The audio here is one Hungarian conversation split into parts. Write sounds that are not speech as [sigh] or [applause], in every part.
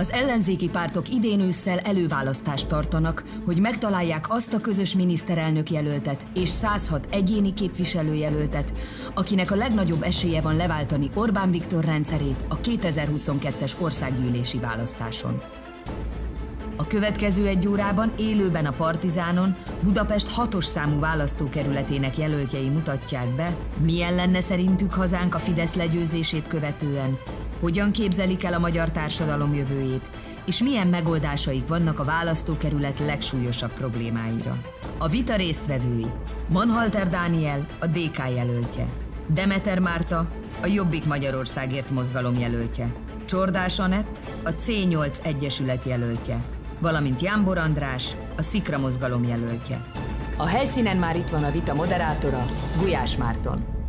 Az ellenzéki pártok idén ősszel előválasztást tartanak, hogy megtalálják azt a közös miniszterelnök jelöltet és 106 egyéni képviselőjelöltet, akinek a legnagyobb esélye van leváltani Orbán Viktor rendszerét a 2022-es országgyűlési választáson. A következő egy órában élőben a Partizánon Budapest hatos számú választókerületének jelöltjei mutatják be, milyen lenne szerintük hazánk a Fidesz legyőzését követően, hogyan képzelik el a magyar társadalom jövőjét, és milyen megoldásaik vannak a választókerület legsúlyosabb problémáira. A vita résztvevői Manhalter Dániel, a DK jelöltje, Demeter Márta, a Jobbik Magyarországért mozgalom jelöltje, Csordás Anett, a C8 Egyesület jelöltje, valamint Jámbor András, a Szikra mozgalom jelöltje. A helyszínen már itt van a vita moderátora, Gulyás Márton.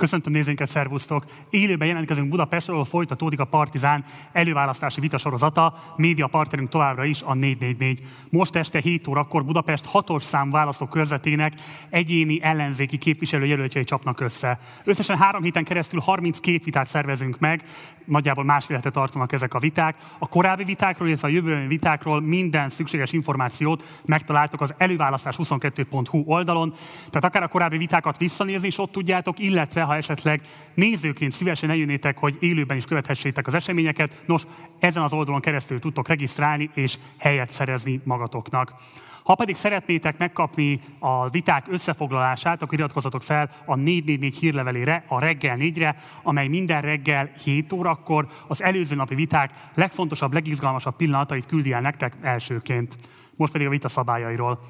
Köszöntöm nézőinket, szervusztok! Élőben jelentkezünk Budapestről, ahol folytatódik a Partizán előválasztási vitasorozata, média partnerünk továbbra is a 444. Most este 7 órakor Budapest hatos szám választókörzetének egyéni ellenzéki képviselőjelöltjei csapnak össze. Összesen három héten keresztül 32 vitát szervezünk meg, nagyjából másfél hete tartanak ezek a viták. A korábbi vitákról, illetve a jövő vitákról minden szükséges információt megtaláltok az előválasztás22.hu oldalon, tehát akár a korábbi vitákat visszanézni is ott tudjátok, illetve ha esetleg nézőként szívesen eljönnétek, hogy élőben is követhessétek az eseményeket, nos, ezen az oldalon keresztül tudtok regisztrálni és helyet szerezni magatoknak. Ha pedig szeretnétek megkapni a viták összefoglalását, akkor iratkozzatok fel a 444 hírlevelére, a reggel 4-re, amely minden reggel 7 órakor az előző napi viták legfontosabb, legizgalmasabb pillanatait küldi el nektek elsőként. Most pedig a vita szabályairól.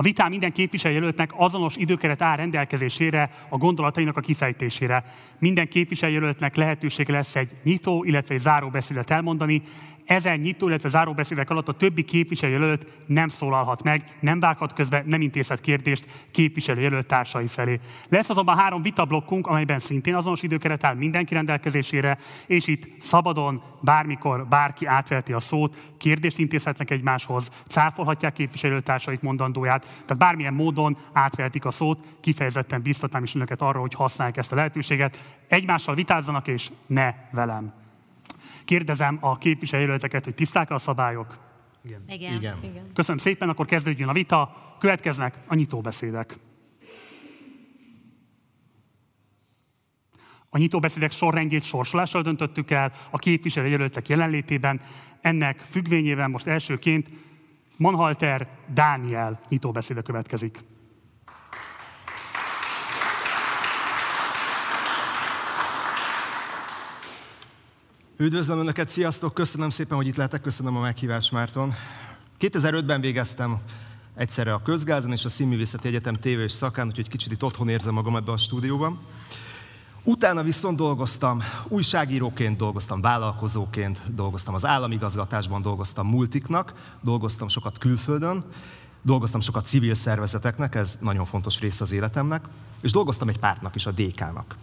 A vitán minden képviselőjelöltnek azonos időkeret áll rendelkezésére a gondolatainak a kifejtésére. Minden képviselőjelöltnek lehetősége lesz egy nyitó, illetve egy záró beszédet elmondani, ezen nyitó, illetve záróbeszédek alatt a többi képviselőjelölt nem szólalhat meg, nem vághat közbe, nem intézhet kérdést képviselőjelölt társai felé. Lesz azonban három vitablokkunk, amelyben szintén azonos időkeret áll mindenki rendelkezésére, és itt szabadon, bármikor bárki átveheti a szót, kérdést intézhetnek egymáshoz, cáfolhatják képviselőtársaik mondandóját, tehát bármilyen módon átvehetik a szót, kifejezetten biztatnám is önöket arra, hogy használják ezt a lehetőséget, egymással vitázzanak, és ne velem. Kérdezem a képviselőjelölteket, hogy tiszták a szabályok? Igen. Igen. Igen. Igen. Köszönöm szépen, akkor kezdődjön a vita. Következnek a nyitóbeszédek. A nyitóbeszédek sorrendjét sorsolással döntöttük el a képviselőjelöltek jelenlétében. Ennek függvényében most elsőként Manhalter Dániel nyitóbeszéde következik. Üdvözlöm Önöket, sziasztok! Köszönöm szépen, hogy itt lehetek, köszönöm a meghívást, Márton. 2005-ben végeztem egyszerre a Közgázon és a Színművészeti Egyetem tévé és szakán, úgyhogy kicsit itt otthon érzem magam ebbe a stúdióban. Utána viszont dolgoztam, újságíróként dolgoztam, vállalkozóként dolgoztam az államigazgatásban, dolgoztam multiknak, dolgoztam sokat külföldön, dolgoztam sokat civil szervezeteknek, ez nagyon fontos része az életemnek, és dolgoztam egy pártnak is, a DK-nak.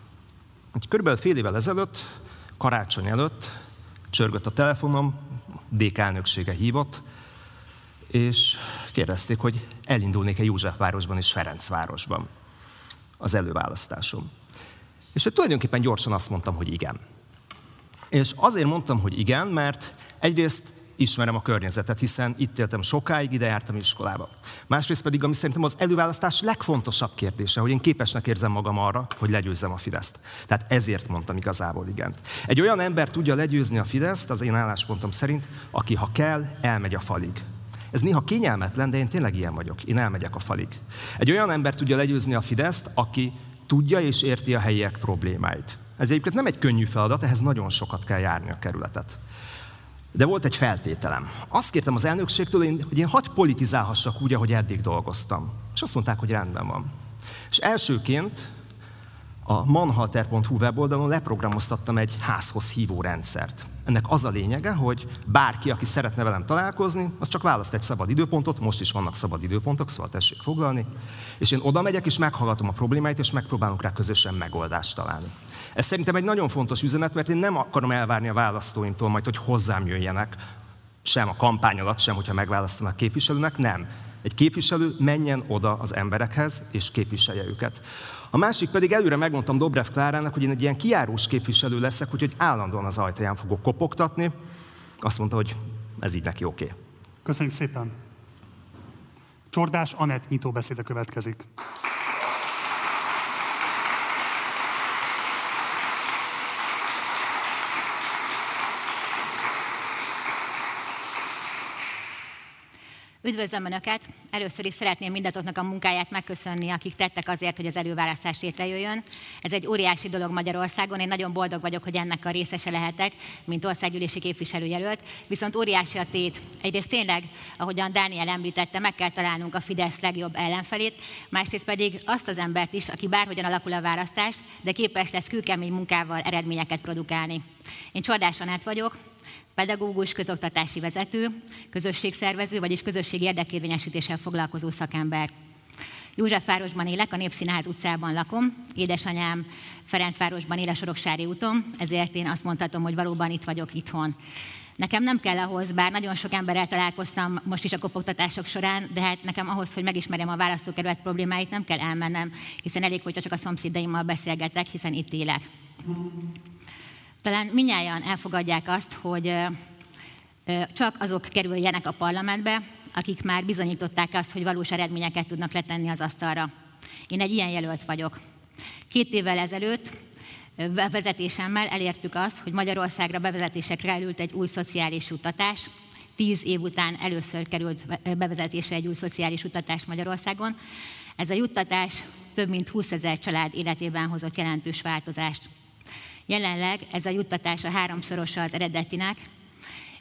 Körülbelül fél évvel ezelőtt karácsony előtt csörgött a telefonom, DK elnöksége hívott, és kérdezték, hogy elindulnék-e Józsefvárosban és Ferencvárosban az előválasztásom. És hogy tulajdonképpen gyorsan azt mondtam, hogy igen. És azért mondtam, hogy igen, mert egyrészt ismerem a környezetet, hiszen itt éltem sokáig, ide jártam iskolába. Másrészt pedig, ami szerintem az előválasztás legfontosabb kérdése, hogy én képesnek érzem magam arra, hogy legyőzzem a Fideszt. Tehát ezért mondtam igazából igent. Egy olyan ember tudja legyőzni a Fideszt, az én álláspontom szerint, aki ha kell, elmegy a falig. Ez néha kényelmetlen, de én tényleg ilyen vagyok. Én elmegyek a falig. Egy olyan ember tudja legyőzni a Fideszt, aki tudja és érti a helyiek problémáit. Ez egyébként nem egy könnyű feladat, ehhez nagyon sokat kell járni a kerületet. De volt egy feltételem. Azt kértem az elnökségtől, hogy én hagy politizálhassak úgy, ahogy eddig dolgoztam. És azt mondták, hogy rendben van. És elsőként a manhalter.hu weboldalon leprogramoztattam egy házhoz hívó rendszert. Ennek az a lényege, hogy bárki, aki szeretne velem találkozni, az csak választ egy szabad időpontot, most is vannak szabad időpontok, szóval tessék foglalni, és én oda megyek, és meghallgatom a problémáit, és megpróbálunk rá közösen megoldást találni. Ez szerintem egy nagyon fontos üzenet, mert én nem akarom elvárni a választóimtól majd, hogy hozzám jöjjenek, sem a kampány alatt, sem, hogyha megválasztanak képviselőnek, nem. Egy képviselő menjen oda az emberekhez, és képviselje őket. A másik pedig előre megmondtam Dobrev Klárának, hogy én egy ilyen kiárós képviselő leszek, úgyhogy állandóan az ajtaján fogok kopogtatni. Azt mondta, hogy ez így neki oké. Okay. Köszönjük szépen. Csordás Anett nyitóbeszéde következik. Üdvözlöm Önöket! Először is szeretném mindazoknak a munkáját megköszönni, akik tettek azért, hogy az előválasztás létrejöjjön. Ez egy óriási dolog Magyarországon, én nagyon boldog vagyok, hogy ennek a részese lehetek, mint országgyűlési képviselőjelölt. Viszont óriási a tét. Egyrészt tényleg, ahogyan Dániel említette, meg kell találnunk a Fidesz legjobb ellenfelét, másrészt pedig azt az embert is, aki bárhogyan alakul a választás, de képes lesz kőkemény munkával eredményeket produkálni. Én Csordás Anát vagyok, pedagógus, közoktatási vezető, közösségszervező, vagyis közösség érdekérvényesítéssel foglalkozó szakember. Józsefvárosban élek, a Népszínház utcában lakom, édesanyám Ferencvárosban él a Soroksári úton, ezért én azt mondhatom, hogy valóban itt vagyok itthon. Nekem nem kell ahhoz, bár nagyon sok emberrel találkoztam most is a kopogtatások során, de hát nekem ahhoz, hogy megismerjem a választókerület problémáit, nem kell elmennem, hiszen elég, hogyha csak a szomszédaimmal beszélgetek, hiszen itt élek. Talán minnyáján elfogadják azt, hogy csak azok kerüljenek a parlamentbe, akik már bizonyították azt, hogy valós eredményeket tudnak letenni az asztalra. Én egy ilyen jelölt vagyok. Két évvel ezelőtt vezetésemmel elértük azt, hogy Magyarországra bevezetésekre került egy új szociális juttatás. Tíz év után először került bevezetése egy új szociális juttatás Magyarországon. Ez a juttatás több mint 20 ezer család életében hozott jelentős változást. Jelenleg ez a juttatás háromszorosa az eredetinek,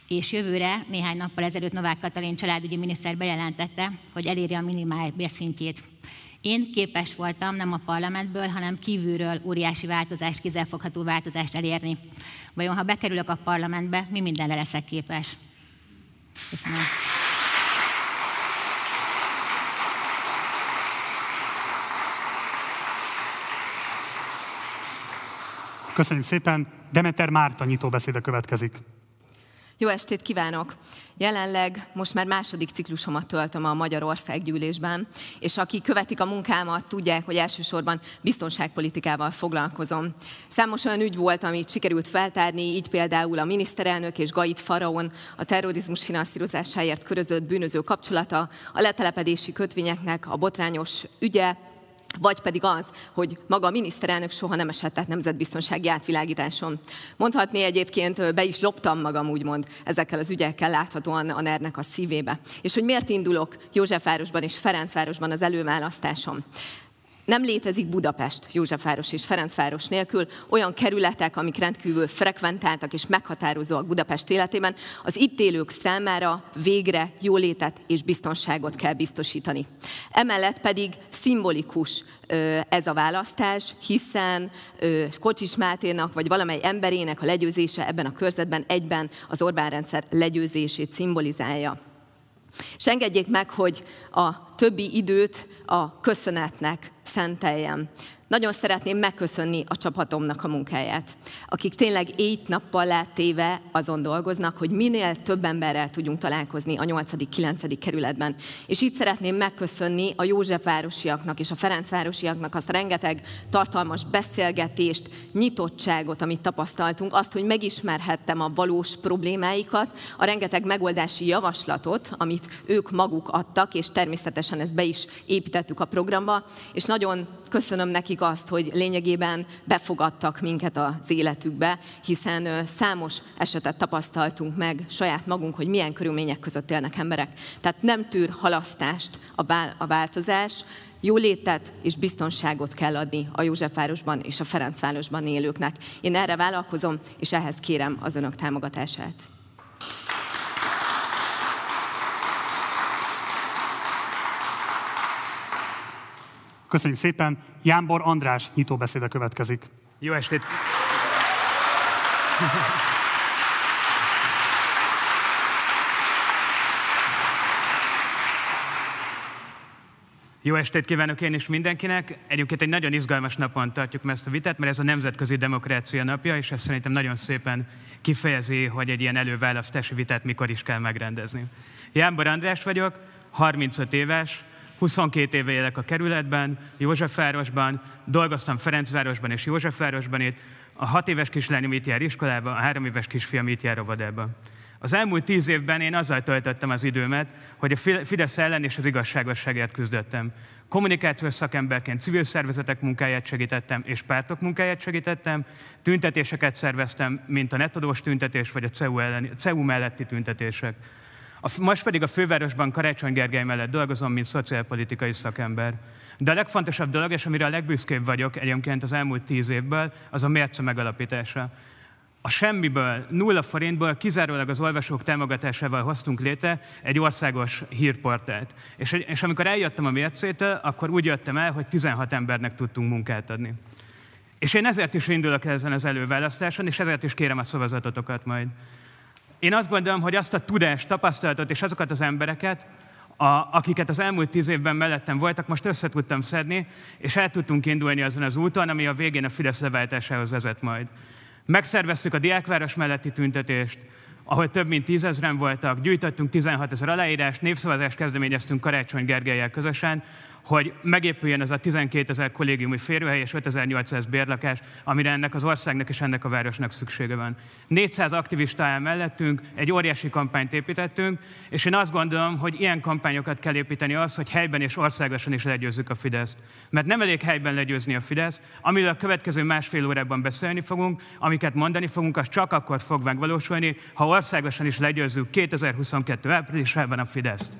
és jövőre, néhány nappal ezelőtt Novák Katalin családügyi miniszter bejelentette, hogy eléri a minimál bérszintjét. Én képes voltam nem a parlamentből, hanem kívülről óriási változást, kézzelfogható változást elérni. Vajon, ha bekerülök a parlamentbe, mi mindenre leszek képes? Köszönöm. Köszönjük szépen. Demeter Márta nyitóbeszéde következik. Jó estét kívánok! Jelenleg most már második ciklusomat töltöm a Magyarország gyűlésben, és akik követik a munkámat, tudják, hogy elsősorban biztonságpolitikával foglalkozom. Számos olyan ügy volt, amit sikerült feltárni, így például a miniszterelnök és Gait Faraon a terrorizmus finanszírozásáért körözött bűnöző kapcsolata, a letelepedési kötvényeknek a botrányos ügye, vagy pedig az, hogy maga a miniszterelnök soha nem esett át nemzetbiztonsági átvilágításon. Mondhatni egyébként, be is loptam magam, úgymond, ezekkel az ügyekkel láthatóan a ner a szívébe. És hogy miért indulok Józsefvárosban és Ferencvárosban az előválasztásom? Nem létezik Budapest, Józsefváros és Ferencváros nélkül olyan kerületek, amik rendkívül frekventáltak és meghatározóak Budapest életében, az itt élők számára végre jólétet és biztonságot kell biztosítani. Emellett pedig szimbolikus ez a választás, hiszen Kocsis Máténak vagy valamely emberének a legyőzése ebben a körzetben egyben az Orbán rendszer legyőzését szimbolizálja. És engedjék meg, hogy a többi időt a köszönetnek szenteljem. Nagyon szeretném megköszönni a csapatomnak a munkáját, akik tényleg éjt-nappal láttéve azon dolgoznak, hogy minél több emberrel tudjunk találkozni a 8.-9. kerületben. És itt szeretném megköszönni a Józsefvárosiaknak és a Ferencvárosiaknak azt rengeteg tartalmas beszélgetést, nyitottságot, amit tapasztaltunk, azt, hogy megismerhettem a valós problémáikat, a rengeteg megoldási javaslatot, amit ők maguk adtak, és természetesen ezt be is építettük a programba, és nagyon köszönöm nekik azt, hogy lényegében befogadtak minket az életükbe, hiszen számos esetet tapasztaltunk meg saját magunk, hogy milyen körülmények között élnek emberek. Tehát nem tűr halasztást a változás, jólétet és biztonságot kell adni a Józsefvárosban és a Ferencvárosban élőknek. Én erre vállalkozom, és ehhez kérem az önök támogatását. Köszönjük szépen. Jánbor András nyitóbeszéde következik. Jó estét! Jó estét kívánok én is mindenkinek. Egyébként egy nagyon izgalmas napon tartjuk meg ezt a vitát, mert ez a Nemzetközi Demokrácia napja, és ez szerintem nagyon szépen kifejezi, hogy egy ilyen előválasztási vitát mikor is kell megrendezni. Jánbor András vagyok, 35 éves, 22 éve élek a kerületben, Józsefvárosban, dolgoztam Ferencvárosban és Józsefvárosban itt, a hat éves kislányom itt jár iskolába, a három éves kisfiam itt jár óvodába. Az elmúlt tíz évben én azzal töltöttem az időmet, hogy a Fidesz ellen és az igazságosságért küzdöttem. Kommunikációs szakemberként civil szervezetek munkáját segítettem, és pártok munkáját segítettem, tüntetéseket szerveztem, mint a netodós tüntetés, vagy a CEU, elleni, CEU melletti tüntetések. A, most pedig a fővárosban Karácsony Gergely mellett dolgozom, mint szociálpolitikai szakember. De a legfontosabb dolog, és amire a legbüszkébb vagyok egyébként az elmúlt tíz évből, az a mérce megalapítása. A semmiből, nulla forintból kizárólag az olvasók támogatásával hoztunk létre egy országos hírportált. És, és amikor eljöttem a mércétől, akkor úgy jöttem el, hogy 16 embernek tudtunk munkát adni. És én ezért is indulok ezen az előválasztáson, és ezért is kérem a szavazatotokat majd. Én azt gondolom, hogy azt a tudást, tapasztalatot és azokat az embereket, a, akiket az elmúlt tíz évben mellettem voltak, most össze tudtam szedni, és el tudtunk indulni azon az úton, ami a végén a Fidesz leváltásához vezet majd. Megszerveztük a diákváros melletti tüntetést, ahol több mint tízezren voltak, gyűjtöttünk 16 ezer aláírást, népszavazást kezdeményeztünk Karácsony Gergelyel közösen, hogy megépüljön ez a 12 ezer kollégiumi férőhely és 5800 bérlakás, amire ennek az országnak és ennek a városnak szüksége van. 400 aktivista áll mellettünk, egy óriási kampányt építettünk, és én azt gondolom, hogy ilyen kampányokat kell építeni az, hogy helyben és országosan is legyőzzük a Fideszt. Mert nem elég helyben legyőzni a Fidesz, amiről a következő másfél órában beszélni fogunk, amiket mondani fogunk, az csak akkor fog megvalósulni, ha országosan is legyőzzük 2022 áprilisában a Fideszt.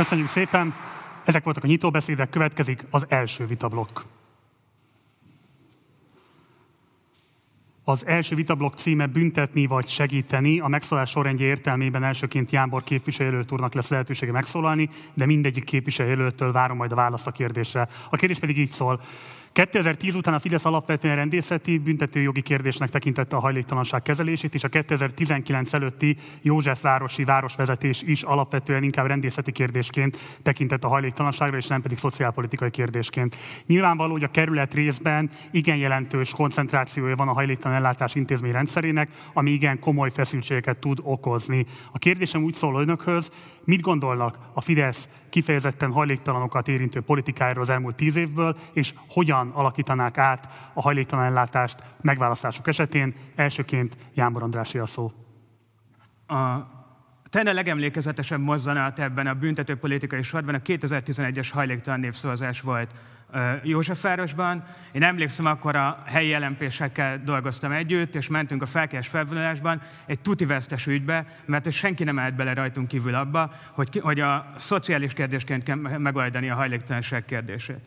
Köszönjük szépen! Ezek voltak a nyitóbeszédek, következik az első vitablokk. Az első vitablokk címe büntetni vagy segíteni. A megszólás sorrendje értelmében elsőként Jánbor képviselőjelölt úrnak lesz lehetősége megszólalni, de mindegyik képviselőjelöltől várom majd a választ a kérdésre. A kérdés pedig így szól. 2010 után a Fidesz alapvetően rendészeti büntetőjogi kérdésnek tekintette a hajléktalanság kezelését, és a 2019 előtti Józsefvárosi városvezetés is alapvetően inkább rendészeti kérdésként tekintett a hajléktalanságra, és nem pedig szociálpolitikai kérdésként. Nyilvánvaló, hogy a kerület részben igen jelentős koncentrációja van a hajléktalan ellátás intézmény rendszerének, ami igen komoly feszültségeket tud okozni. A kérdésem úgy szól önökhöz, mit gondolnak a Fidesz kifejezetten hajléktalanokat érintő politikájáról az elmúlt tíz évből, és hogyan alakítanák át a hajléktalan ellátást megválasztások esetén. Elsőként Jámbor Andrási a szó. A Tenne legemlékezetesebb mozzanat ebben a büntető politikai sorban a 2011-es hajléktalan népszavazás volt Józsefvárosban. Én emlékszem, akkor a helyi ellenpésekkel dolgoztam együtt, és mentünk a felkelés felvonulásban egy tuti vesztes ügybe, mert senki nem állt bele rajtunk kívül abba, hogy, hogy a szociális kérdésként kell megoldani a hajléktalanság kérdését.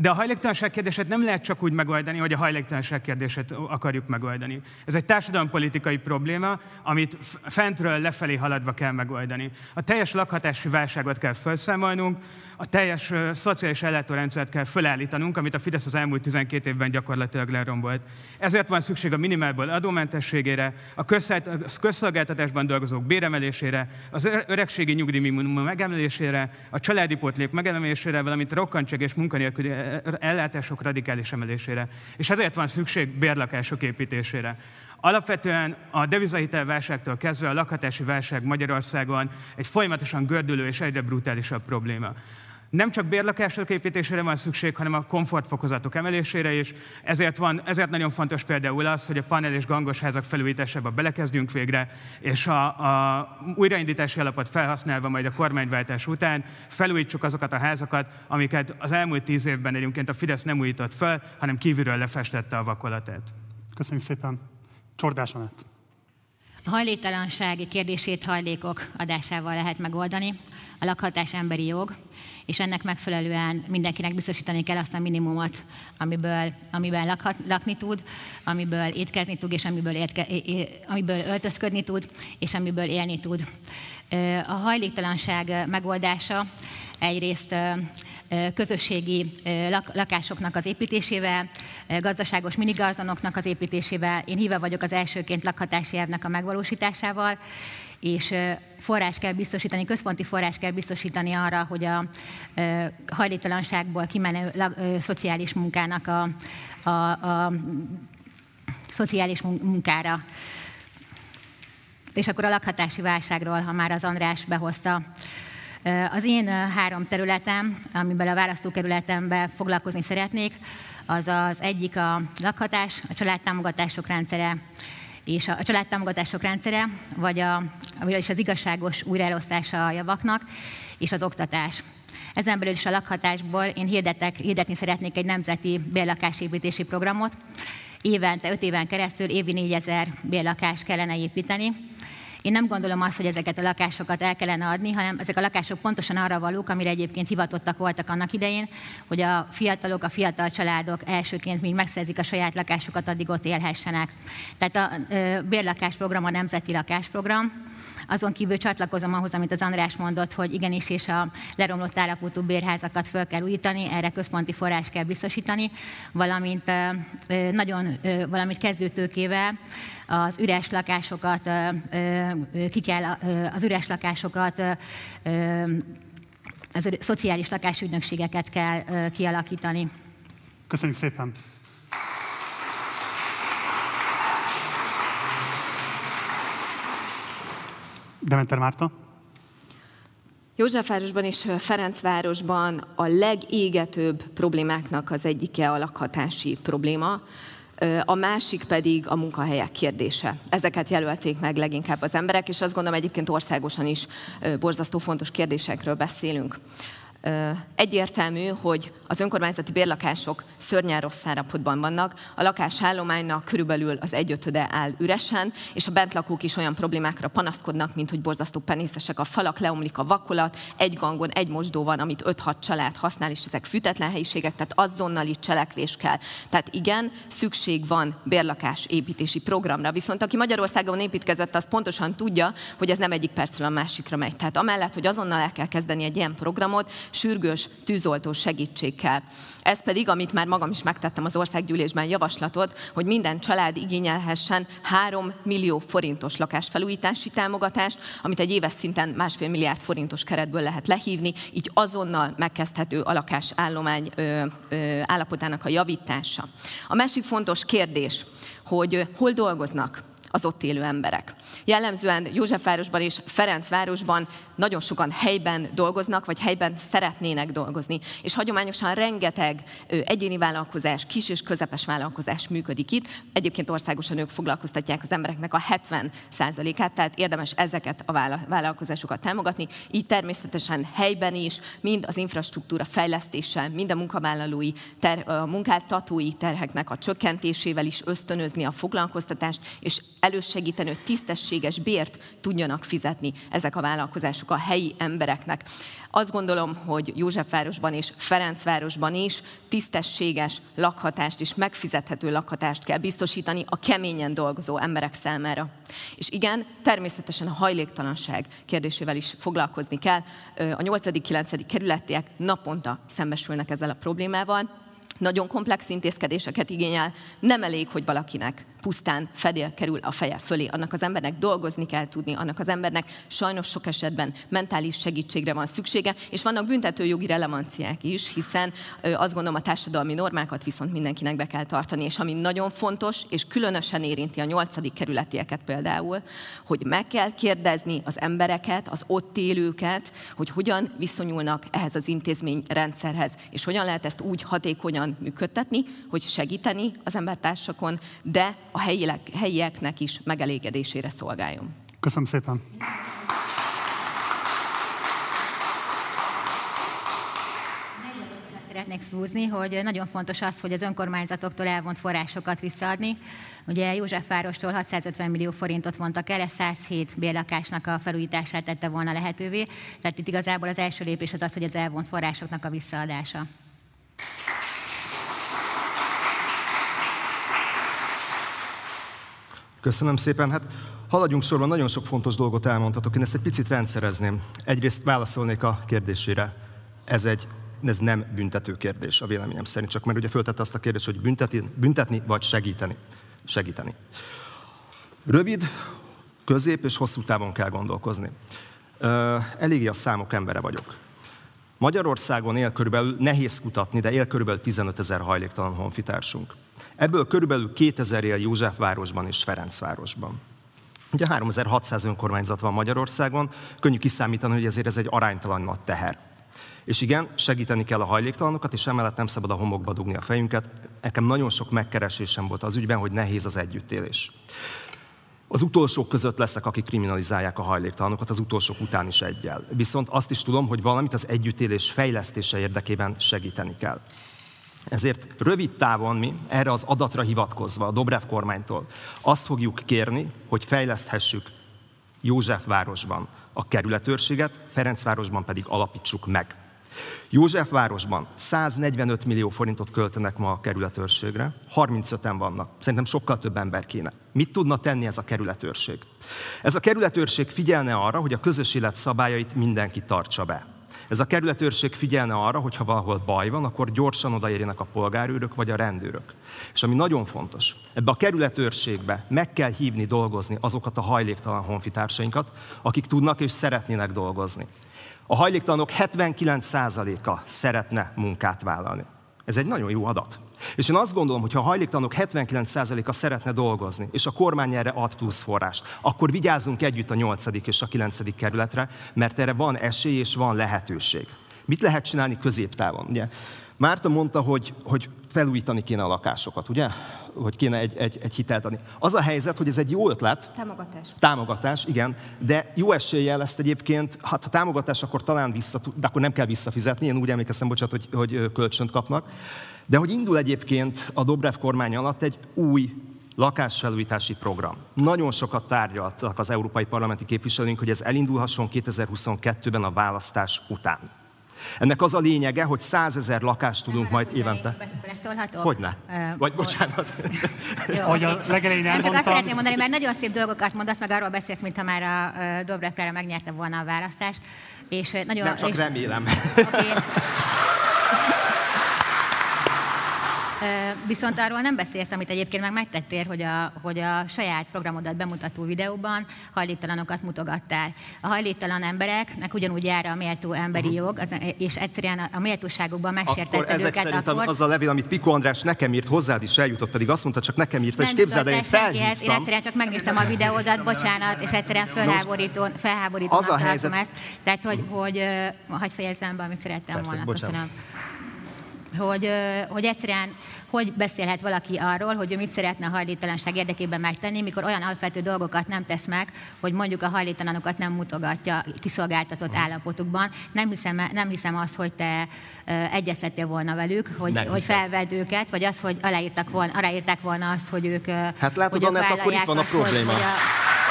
De a hajléktalanság kérdését nem lehet csak úgy megoldani, hogy a hajléktalanság kérdését akarjuk megoldani. Ez egy társadalompolitikai probléma, amit fentről lefelé haladva kell megoldani. A teljes lakhatási válságot kell felszámolnunk, a teljes szociális ellátórendszert kell felállítanunk, amit a Fidesz az elmúlt 12 évben gyakorlatilag lerombolt. Ezért van szükség a minimálból adómentességére, a közszolgáltatásban dolgozók béremelésére, az öregségi nyugdíjminimum megemelésére, a családi pótlék megemelésére, valamint a rokkantság és munkanélküli ellátások radikális emelésére. És ezért van szükség bérlakások építésére. Alapvetően a devizahitelválságtól kezdve a lakhatási válság Magyarországon egy folyamatosan gördülő és egyre brutálisabb probléma. Nem csak bérlakások építésére van szükség, hanem a komfortfokozatok emelésére is. Ezért, van, ezért nagyon fontos például az, hogy a panel és gangos házak felújításába belekezdjünk végre, és a, a újraindítási alapot felhasználva majd a kormányváltás után felújítsuk azokat a házakat, amiket az elmúlt tíz évben egyébként a Fidesz nem újított fel, hanem kívülről lefestette a vakolatát. Köszönjük szépen. Csordás Anett. A hajléktalansági kérdését hajlékok adásával lehet megoldani. A lakhatás emberi jog, és ennek megfelelően mindenkinek biztosítani kell azt a minimumot, amiből, amiben lakhat, lakni tud, amiből étkezni tud, és amiből, étke, amiből öltözködni tud, és amiből élni tud. A hajléktalanság megoldása egyrészt közösségi lakásoknak az építésével, gazdaságos minigazonoknak az építésével. Én híve vagyok az elsőként lakhatási elvnek a megvalósításával, és forrás kell biztosítani, központi forrás kell biztosítani arra, hogy a hajléktalanságból kimenő szociális munkának a, a, a szociális munkára. És akkor a lakhatási válságról, ha már az András behozta. Az én három területem, amiben a választókerületemben foglalkozni szeretnék, az az egyik a lakhatás, a családtámogatások rendszere, és a családtámogatások rendszere, vagy a, vagyis az igazságos újraelosztása a javaknak, és az oktatás. Ezen belül is a lakhatásból én hirdetek, hirdetni szeretnék egy nemzeti bérlakásépítési programot. Évente, öt éven keresztül évi 4000 bérlakást kellene építeni, én nem gondolom azt, hogy ezeket a lakásokat el kellene adni, hanem ezek a lakások pontosan arra valók, amire egyébként hivatottak voltak annak idején, hogy a fiatalok, a fiatal családok elsőként, míg megszerzik a saját lakásukat, addig ott élhessenek. Tehát a bérlakásprogram a nemzeti lakásprogram, azon kívül csatlakozom ahhoz, amit az András mondott, hogy igenis, és a leromlott állapotú bérházakat föl kell újítani, erre központi forrás kell biztosítani, valamint nagyon, valamint kezdőtőkével az üres lakásokat, ki kell az üres lakásokat, az szociális lakásügynökségeket kell kialakítani. Köszönjük szépen! Dementer Márta. Józsefvárosban és Ferencvárosban a legégetőbb problémáknak az egyike a lakhatási probléma, a másik pedig a munkahelyek kérdése. Ezeket jelölték meg leginkább az emberek, és azt gondolom egyébként országosan is borzasztó fontos kérdésekről beszélünk egyértelmű, hogy az önkormányzati bérlakások szörnyen rossz állapotban vannak, a lakásállománynak körülbelül az egyötöde áll üresen, és a bentlakók is olyan problémákra panaszkodnak, mint hogy borzasztó penészesek a falak, leomlik a vakolat, egy gangon egy mosdó van, amit 5-6 család használ, és ezek fűtetlen helyiségek, tehát azonnali cselekvés kell. Tehát igen, szükség van bérlakás építési programra, viszont aki Magyarországon építkezett, az pontosan tudja, hogy ez nem egyik percről a másikra megy. Tehát amellett, hogy azonnal el kell kezdeni egy ilyen programot, sürgős tűzoltó segítség kell. Ez pedig, amit már magam is megtettem az országgyűlésben javaslatot, hogy minden család igényelhessen 3 millió forintos lakásfelújítási támogatást, amit egy éves szinten másfél milliárd forintos keretből lehet lehívni, így azonnal megkezdhető a lakásállomány ö, ö, állapotának a javítása. A másik fontos kérdés, hogy hol dolgoznak az ott élő emberek. Jellemzően Józsefvárosban és Ferencvárosban nagyon sokan helyben dolgoznak, vagy helyben szeretnének dolgozni. És hagyományosan rengeteg egyéni vállalkozás, kis és közepes vállalkozás működik itt. Egyébként országosan ők foglalkoztatják az embereknek a 70%-át, tehát érdemes ezeket a vállalkozásokat támogatni. Így természetesen helyben is, mind az infrastruktúra fejlesztéssel, mind a munkavállalói, ter, a munkáltatói terheknek a csökkentésével is ösztönözni a foglalkoztatást, és elősegíteni, hogy tisztességes bért tudjanak fizetni ezek a vállalkozások a helyi embereknek. Azt gondolom, hogy Józsefvárosban és Ferencvárosban is tisztességes lakhatást és megfizethető lakhatást kell biztosítani a keményen dolgozó emberek számára. És igen, természetesen a hajléktalanság kérdésével is foglalkozni kell. A 8.-9. kerületiek naponta szembesülnek ezzel a problémával, nagyon komplex intézkedéseket igényel, nem elég, hogy valakinek pusztán fedél kerül a feje fölé. Annak az embernek dolgozni kell tudni, annak az embernek sajnos sok esetben mentális segítségre van szüksége, és vannak büntetőjogi relevanciák is, hiszen azt gondolom a társadalmi normákat viszont mindenkinek be kell tartani, és ami nagyon fontos, és különösen érinti a nyolcadik kerületieket például, hogy meg kell kérdezni az embereket, az ott élőket, hogy hogyan viszonyulnak ehhez az intézményrendszerhez, és hogyan lehet ezt úgy hatékonyan működtetni, hogy segíteni az embertársakon, de helyiek, helyieknek is megelégedésére szolgáljon. Köszönöm szépen! szeretnék fúzni, hogy nagyon fontos az, hogy az önkormányzatoktól elvont forrásokat visszaadni. Ugye Józsefvárostól 650 millió forintot vontak el, ez 107 bérlakásnak a felújítását tette volna lehetővé. Tehát itt igazából az első lépés az az, hogy az elvont forrásoknak a visszaadása. Köszönöm szépen. Hát haladjunk sorban, nagyon sok fontos dolgot elmondhatok. Én ezt egy picit rendszerezném. Egyrészt válaszolnék a kérdésére. ez egy ez nem büntető kérdés a véleményem szerint, csak mert ugye föltette azt a kérdést, hogy büntetni, büntetni vagy segíteni. Segíteni. Rövid, közép és hosszú távon kell gondolkozni. Eléggé a számok embere vagyok. Magyarországon él körülbelül, nehéz kutatni, de él körülbelül 15 ezer hajléktalan honfitársunk. Ebből körülbelül 2000 él Józsefvárosban és Ferencvárosban. Ugye 3600 önkormányzat van Magyarországon, könnyű kiszámítani, hogy ezért ez egy aránytalan nagy teher. És igen, segíteni kell a hajléktalanokat, és emellett nem szabad a homokba dugni a fejünket. Nekem nagyon sok megkeresésem volt az ügyben, hogy nehéz az együttélés. Az utolsók között leszek, akik kriminalizálják a hajléktalanokat, az utolsók után is egyel. Viszont azt is tudom, hogy valamit az együttélés fejlesztése érdekében segíteni kell. Ezért rövid távon mi, erre az adatra hivatkozva a Dobrev kormánytól, azt fogjuk kérni, hogy fejleszthessük Józsefvárosban a kerületőrséget, Ferencvárosban pedig alapítsuk meg. Józsefvárosban 145 millió forintot költenek ma a kerületőrségre, 35-en vannak. Szerintem sokkal több ember kéne. Mit tudna tenni ez a kerületőrség? Ez a kerületőrség figyelne arra, hogy a közös élet szabályait mindenki tartsa be. Ez a kerületőrség figyelne arra, hogy ha valahol baj van, akkor gyorsan odaérjenek a polgárőrök vagy a rendőrök. És ami nagyon fontos, ebbe a kerületőrségbe meg kell hívni dolgozni azokat a hajléktalan honfitársainkat, akik tudnak és szeretnének dolgozni. A hajléktalanok 79%-a szeretne munkát vállalni. Ez egy nagyon jó adat. És én azt gondolom, hogy ha a hajléktalanok 79%-a szeretne dolgozni, és a kormány erre ad plusz forrást, akkor vigyázzunk együtt a 8. és a 9. kerületre, mert erre van esély és van lehetőség. Mit lehet csinálni középtávon? Ugye? Márta mondta, hogy, hogy felújítani kéne a lakásokat, ugye? Hogy kéne egy, egy, egy hitelt adni. Az a helyzet, hogy ez egy jó ötlet. Támogatás. Támogatás, igen. De jó eséllyel ezt egyébként, hát ha támogatás, akkor talán vissza, de akkor nem kell visszafizetni. Én úgy emlékeztem, bocsánat, hogy, hogy kölcsönt kapnak. De hogy indul egyébként a Dobrev kormány alatt egy új lakásfelújítási program. Nagyon sokat tárgyaltak az európai parlamenti képviselőink, hogy ez elindulhasson 2022-ben a választás után. Ennek az a lényege, hogy százezer lakást tudunk majd évente. Hogyne? Vagy bocsánat. [laughs] Ahogy a legelején elmondtam. Csak azt szeretném mondani, mert nagyon szép dolgokat mondasz, meg arról beszélsz, mintha már a Dobrev megnyerte volna a választást. És nagyon, Nem csak és, remélem. Okay. [laughs] Viszont arról nem beszélsz, amit egyébként meg megtettél, hogy a, hogy a saját programodat bemutató videóban hajléktalanokat mutogattál. A hajléktalan embereknek ugyanúgy jár a méltó emberi uh-huh. jog, az, és egyszerűen a, méltóságukban megsértetted akkor ezek őket. Szerintem akkor... az a levél, amit Piko András nekem írt, hozzád is eljutott, pedig azt mondta, csak nekem írta, és képzeld el, én felhívtam. Én egyszerűen csak megnéztem a videódat, bocsánat, és egyszerűen felháborító, felháborító az a helyzet... ezt. Tehát, hogy, hogy, hogy hagyj fejezzem be, amit szerettem Persze, volna. Bocsánat. Köszönöm hogy, hogy egyszerűen hogy beszélhet valaki arról, hogy ő mit szeretne a hajléktalanság érdekében megtenni, mikor olyan alapvető dolgokat nem tesz meg, hogy mondjuk a hajléktalanokat nem mutogatja kiszolgáltatott állapotukban. Nem hiszem, nem hiszem azt, hogy te egyeztettél volna velük, hogy, hogy felvedd őket, vagy az, hogy aláírtak volna, aláírták volna azt, hogy ők Hát látod, hogy Annett, akkor itt van a probléma. Hogy, hogy a,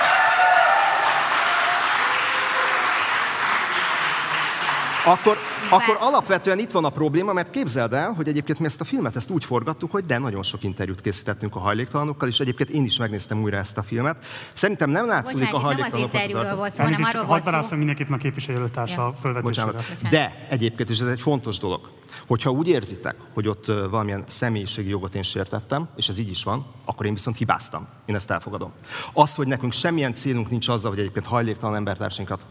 Akkor, akkor alapvetően itt van a probléma, mert képzeld el, hogy egyébként mi ezt a filmet ezt úgy forgattuk, hogy de nagyon sok interjút készítettünk a hajléktalanokkal, és egyébként én is megnéztem újra ezt a filmet. Szerintem nem látszik a hajléktalanok nem az interjúról volt szó, hanem arról volt szó. Mindenképpen a képviselőtársa ja. fölvetésére. De egyébként, és ez egy fontos dolog, hogyha úgy érzitek, hogy ott valamilyen személyiségi jogot én sértettem, és ez így is van, akkor én viszont hibáztam. Én ezt elfogadom. Az, hogy nekünk semmilyen célunk nincs azzal, hogy egyébként hajléktalan embertársainkat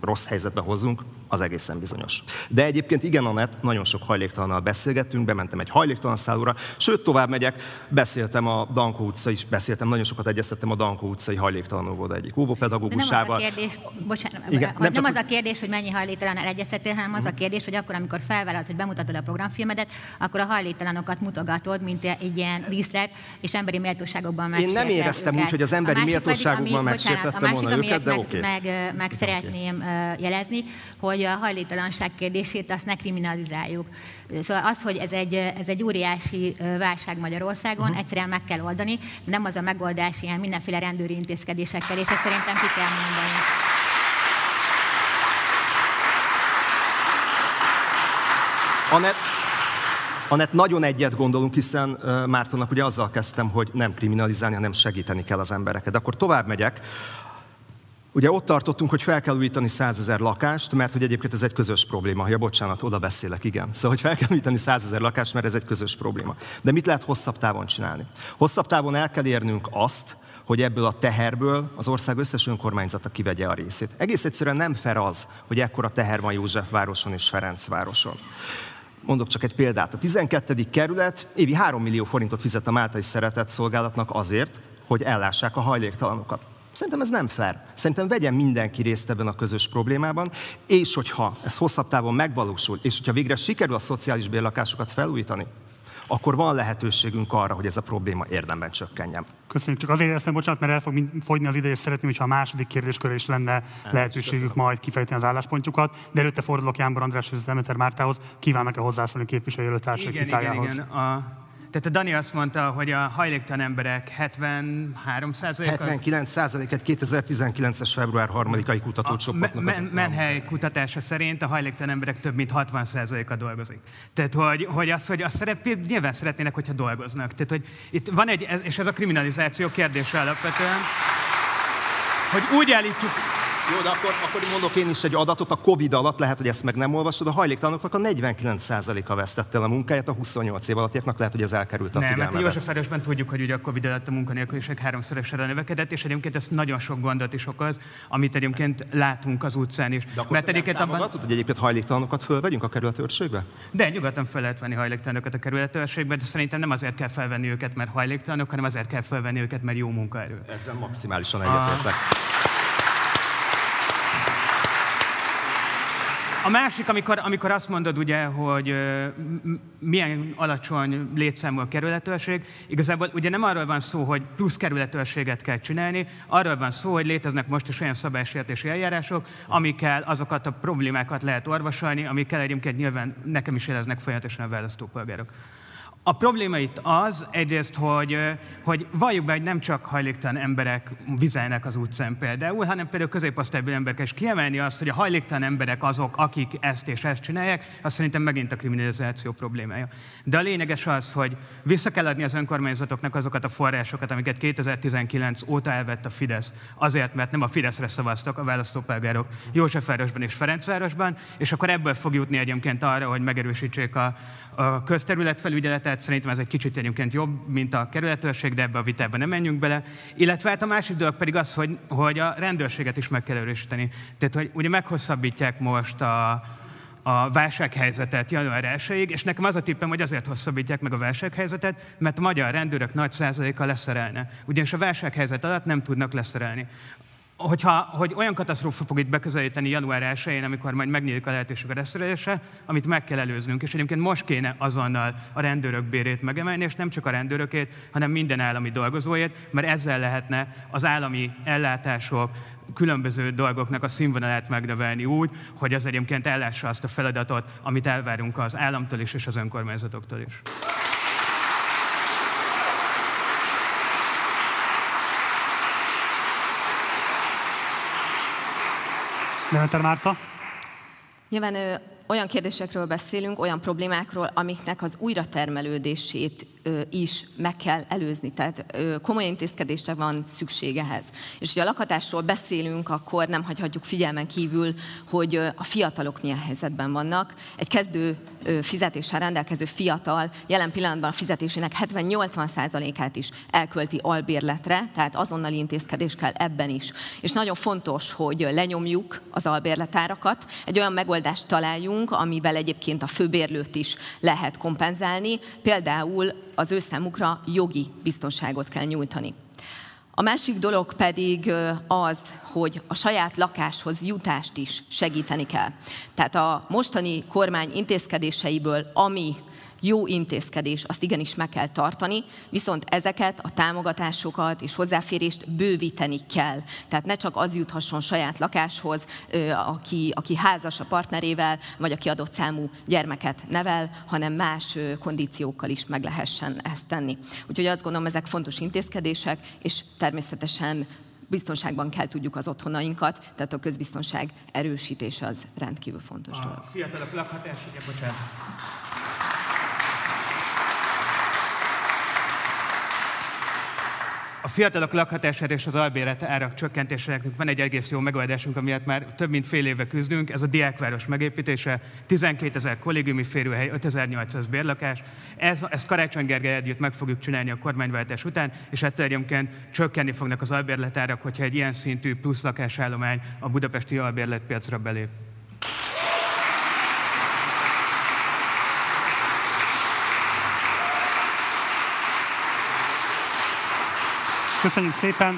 rossz helyzetbe hozzunk, az egészen bizonyos. De egyébként igen, Anett, nagyon sok hajléktalannal beszélgettünk, bementem egy hajléktalan szállóra, sőt, tovább megyek, beszéltem a Dankó utca is, beszéltem, nagyon sokat egyeztettem a Dankó utcai hajléktalan óvoda egyik óvopedagógusával. Nem az a kérdés, bocsánat, igen, nem, nem az a kérdés, hogy mennyi hajléktalan egyeztettél, hanem az a kérdés, hogy akkor, amikor felvállalt, hogy bemutatod a programfilmedet, akkor a hajléktalanokat mutogatod, mint egy ilyen díszlet, és emberi méltóságokban Én nem éreztem őket. úgy, hogy az emberi méltóságokban megsértettem volna őket, de oké. Meg, meg, meg szeretném jelezni, hogy a hajléktalanság kérdését azt ne kriminalizáljuk. Szóval az, hogy ez egy, ez egy óriási válság Magyarországon, uh-huh. egyszerűen meg kell oldani, nem az a megoldás ilyen mindenféle rendőri intézkedésekkel, és ezt szerintem ki kell mondani. Anett, Anett, nagyon egyet gondolunk, hiszen Mártonnak ugye azzal kezdtem, hogy nem kriminalizálni, hanem segíteni kell az embereket. De akkor tovább megyek. Ugye ott tartottunk, hogy fel kell újítani 100 ezer lakást, mert hogy egyébként ez egy közös probléma. Ja, bocsánat, oda beszélek, igen. Szóval, hogy fel kell újítani 100 ezer lakást, mert ez egy közös probléma. De mit lehet hosszabb távon csinálni? Hosszabb távon el kell érnünk azt, hogy ebből a teherből az ország összes önkormányzata kivegye a részét. Egész egyszerűen nem fel az, hogy ekkora teher van Józsefvároson és Ferencvároson. Mondok csak egy példát. A 12. kerület évi 3 millió forintot fizet a Máltai Szeretett Szolgálatnak azért, hogy ellássák a hajléktalanokat. Szerintem ez nem fair. Szerintem vegyen mindenki részt ebben a közös problémában, és hogyha ez hosszabb távon megvalósul, és hogyha végre sikerül a szociális bérlakásokat felújítani, akkor van lehetőségünk arra, hogy ez a probléma érdemben csökkenjen. Köszönjük, csak azért ezt nem bocsánat, mert el fog fogyni az ide, és szeretném, hogyha a második kérdéskörre is lenne lehetőségük majd kifejteni az álláspontjukat. De előtte fordulok Jánbor András és Demeter Mártához. Kívánnak-e hozzászólni képviselőtársak igen, igen, igen. A tehát a Dani azt mondta, hogy a hajléktalan emberek 73% 79 százalék egy 2019-es február 3-ai kutatócsoportnak. Men, Menhely kutatása szerint a hajléktalan emberek több mint 60 a dolgozik. Tehát, hogy, hogy az, hogy azt szeret, nyilván szeretnének, hogyha dolgoznak. Tehát, hogy itt van egy, és ez a kriminalizáció kérdése alapvetően, hogy úgy állítjuk, jó, de akkor, akkor mondok én is egy adatot. A Covid alatt, lehet, hogy ezt meg nem olvasod, a hajléktalanoknak a 49%-a vesztette el a munkáját, a 28 év alattiaknak lehet, hogy ez elkerült a nem, figyelmebe. Nem, hát József tudjuk, hogy ugye a Covid alatt a munkanélküliség háromszorosára növekedett, és egyébként ez nagyon sok gondot is okoz, amit egyébként látunk az utcán is. De akkor Mert egyébként abban... hogy egyébként hajléktalanokat fölvegyünk a kerületőrségbe? De nyugodtan fel lehet venni hajléktalanokat a kerületőrségbe, de szerintem nem azért kell felvenni őket, mert hajléktalanok, hanem azért kell felvenni őket, mert jó munkaerő. Ezzel maximálisan egyetértek. A... A másik, amikor, amikor azt mondod, ugye, hogy milyen alacsony létszámú a kerületőrség, igazából ugye nem arról van szó, hogy plusz kerületőrséget kell csinálni, arról van szó, hogy léteznek most is olyan szabálysértési eljárások, amikkel azokat a problémákat lehet orvosolni, amikkel egyébként nyilván nekem is éreznek folyamatosan a választópolgárok. A probléma itt az, egyrészt, hogy, hogy valljuk be, hogy nem csak hajléktalan emberek vizelnek az utcán például, hanem például középosztálybeli emberek is kiemelni azt, hogy a hajléktalan emberek azok, akik ezt és ezt csinálják, az szerintem megint a kriminalizáció problémája. De a lényeges az, hogy vissza kell adni az önkormányzatoknak azokat a forrásokat, amiket 2019 óta elvett a Fidesz, azért, mert nem a Fideszre szavaztak a választópolgárok Józsefvárosban és Ferencvárosban, és akkor ebből fog jutni egyébként arra, hogy megerősítsék a, a közterületfelügyeletet szerintem ez egy kicsit egyébként jobb, mint a kerületőrség, de ebbe a vitába nem menjünk bele. Illetve hát a másik dolog pedig az, hogy, hogy a rendőrséget is meg kell erősíteni. Tehát, hogy ugye meghosszabbítják most a, a válsághelyzetet január 1 és nekem az a tippem, hogy azért hosszabbítják meg a válsághelyzetet, mert a magyar rendőrök nagy százaléka leszerelne. Ugyanis a válsághelyzet alatt nem tudnak leszerelni hogyha, hogy olyan katasztrófa fog itt beközelíteni január 1-én, amikor majd megnyílik a lehetőség a resztelésre, amit meg kell előznünk. És egyébként most kéne azonnal a rendőrök bérét megemelni, és nem csak a rendőrökét, hanem minden állami dolgozóét, mert ezzel lehetne az állami ellátások, különböző dolgoknak a színvonalát megnövelni úgy, hogy az egyébként ellássa azt a feladatot, amit elvárunk az államtól is és az önkormányzatoktól is. Demeter Márta? Nyilván olyan kérdésekről beszélünk, olyan problémákról, amiknek az újratermelődését is meg kell előzni. Tehát komoly intézkedésre van szükség ehhez. És ha a lakhatásról beszélünk, akkor nem hagyhatjuk figyelmen kívül, hogy a fiatalok milyen helyzetben vannak. Egy kezdő fizetéssel rendelkező fiatal jelen pillanatban a fizetésének 70-80%-át is elkölti albérletre, tehát azonnali intézkedés kell ebben is. És nagyon fontos, hogy lenyomjuk az albérletárakat, egy olyan megoldást találjunk, amivel egyébként a főbérlőt is lehet kompenzálni, például az ő számukra jogi biztonságot kell nyújtani. A másik dolog pedig az, hogy a saját lakáshoz jutást is segíteni kell. Tehát a mostani kormány intézkedéseiből, ami jó intézkedés, azt igenis meg kell tartani, viszont ezeket a támogatásokat és hozzáférést bővíteni kell. Tehát ne csak az juthasson saját lakáshoz, aki, aki házas a partnerével, vagy aki adott számú gyermeket nevel, hanem más kondíciókkal is meg lehessen ezt tenni. Úgyhogy azt gondolom, ezek fontos intézkedések, és természetesen biztonságban kell tudjuk az otthonainkat, tehát a közbiztonság erősítése az rendkívül fontos a dolog. Fiatalok lakhatás, ugye, bocsánat. A fiatalok lakhatására és az albélet árak csökkentésének van egy egész jó megoldásunk, amiért már több mint fél éve küzdünk. Ez a diákváros megépítése, 12 ezer kollégiumi férőhely, 5800 bérlakás. Ez, ezt Karácsony Gergely együtt meg fogjuk csinálni a kormányváltás után, és ettől egyébként csökkenni fognak az albérletárak, hogyha egy ilyen szintű plusz lakásállomány a budapesti albérletpiacra belép. Köszönjük szépen!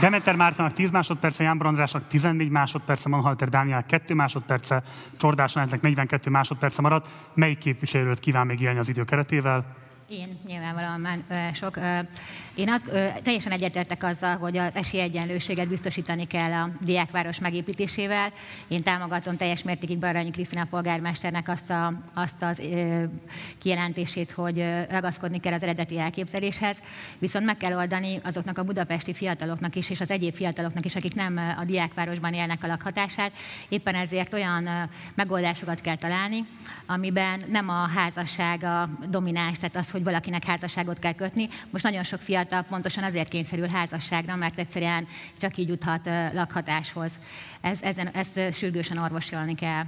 Demeter Mártának 10 másodperce, Jánbor Andrásnak 14 másodperce, Manhalter Dániel 2 másodperce, Csordás 42 másodperce maradt. Melyik képviselőt kíván még élni az idő keretével? Én nyilvánvalóan már sok. Én az, teljesen egyetértek azzal, hogy az esélyegyenlőséget biztosítani kell a diákváros megépítésével. Én támogatom teljes mértékig Baranyi Krisztina polgármesternek azt, a, azt az kijelentését, hogy ragaszkodni kell az eredeti elképzeléshez, viszont meg kell oldani azoknak a budapesti fiataloknak is, és az egyéb fiataloknak is, akik nem a diákvárosban élnek a lakhatását. Éppen ezért olyan megoldásokat kell találni, amiben nem a házasság a domináns, tehát az, hogy valakinek házasságot kell kötni. Most nagyon sok fiatal pontosan azért kényszerül házasságra, mert egyszerűen csak így juthat lakhatáshoz. Ez, ezen, ezt sürgősen orvosolni kell.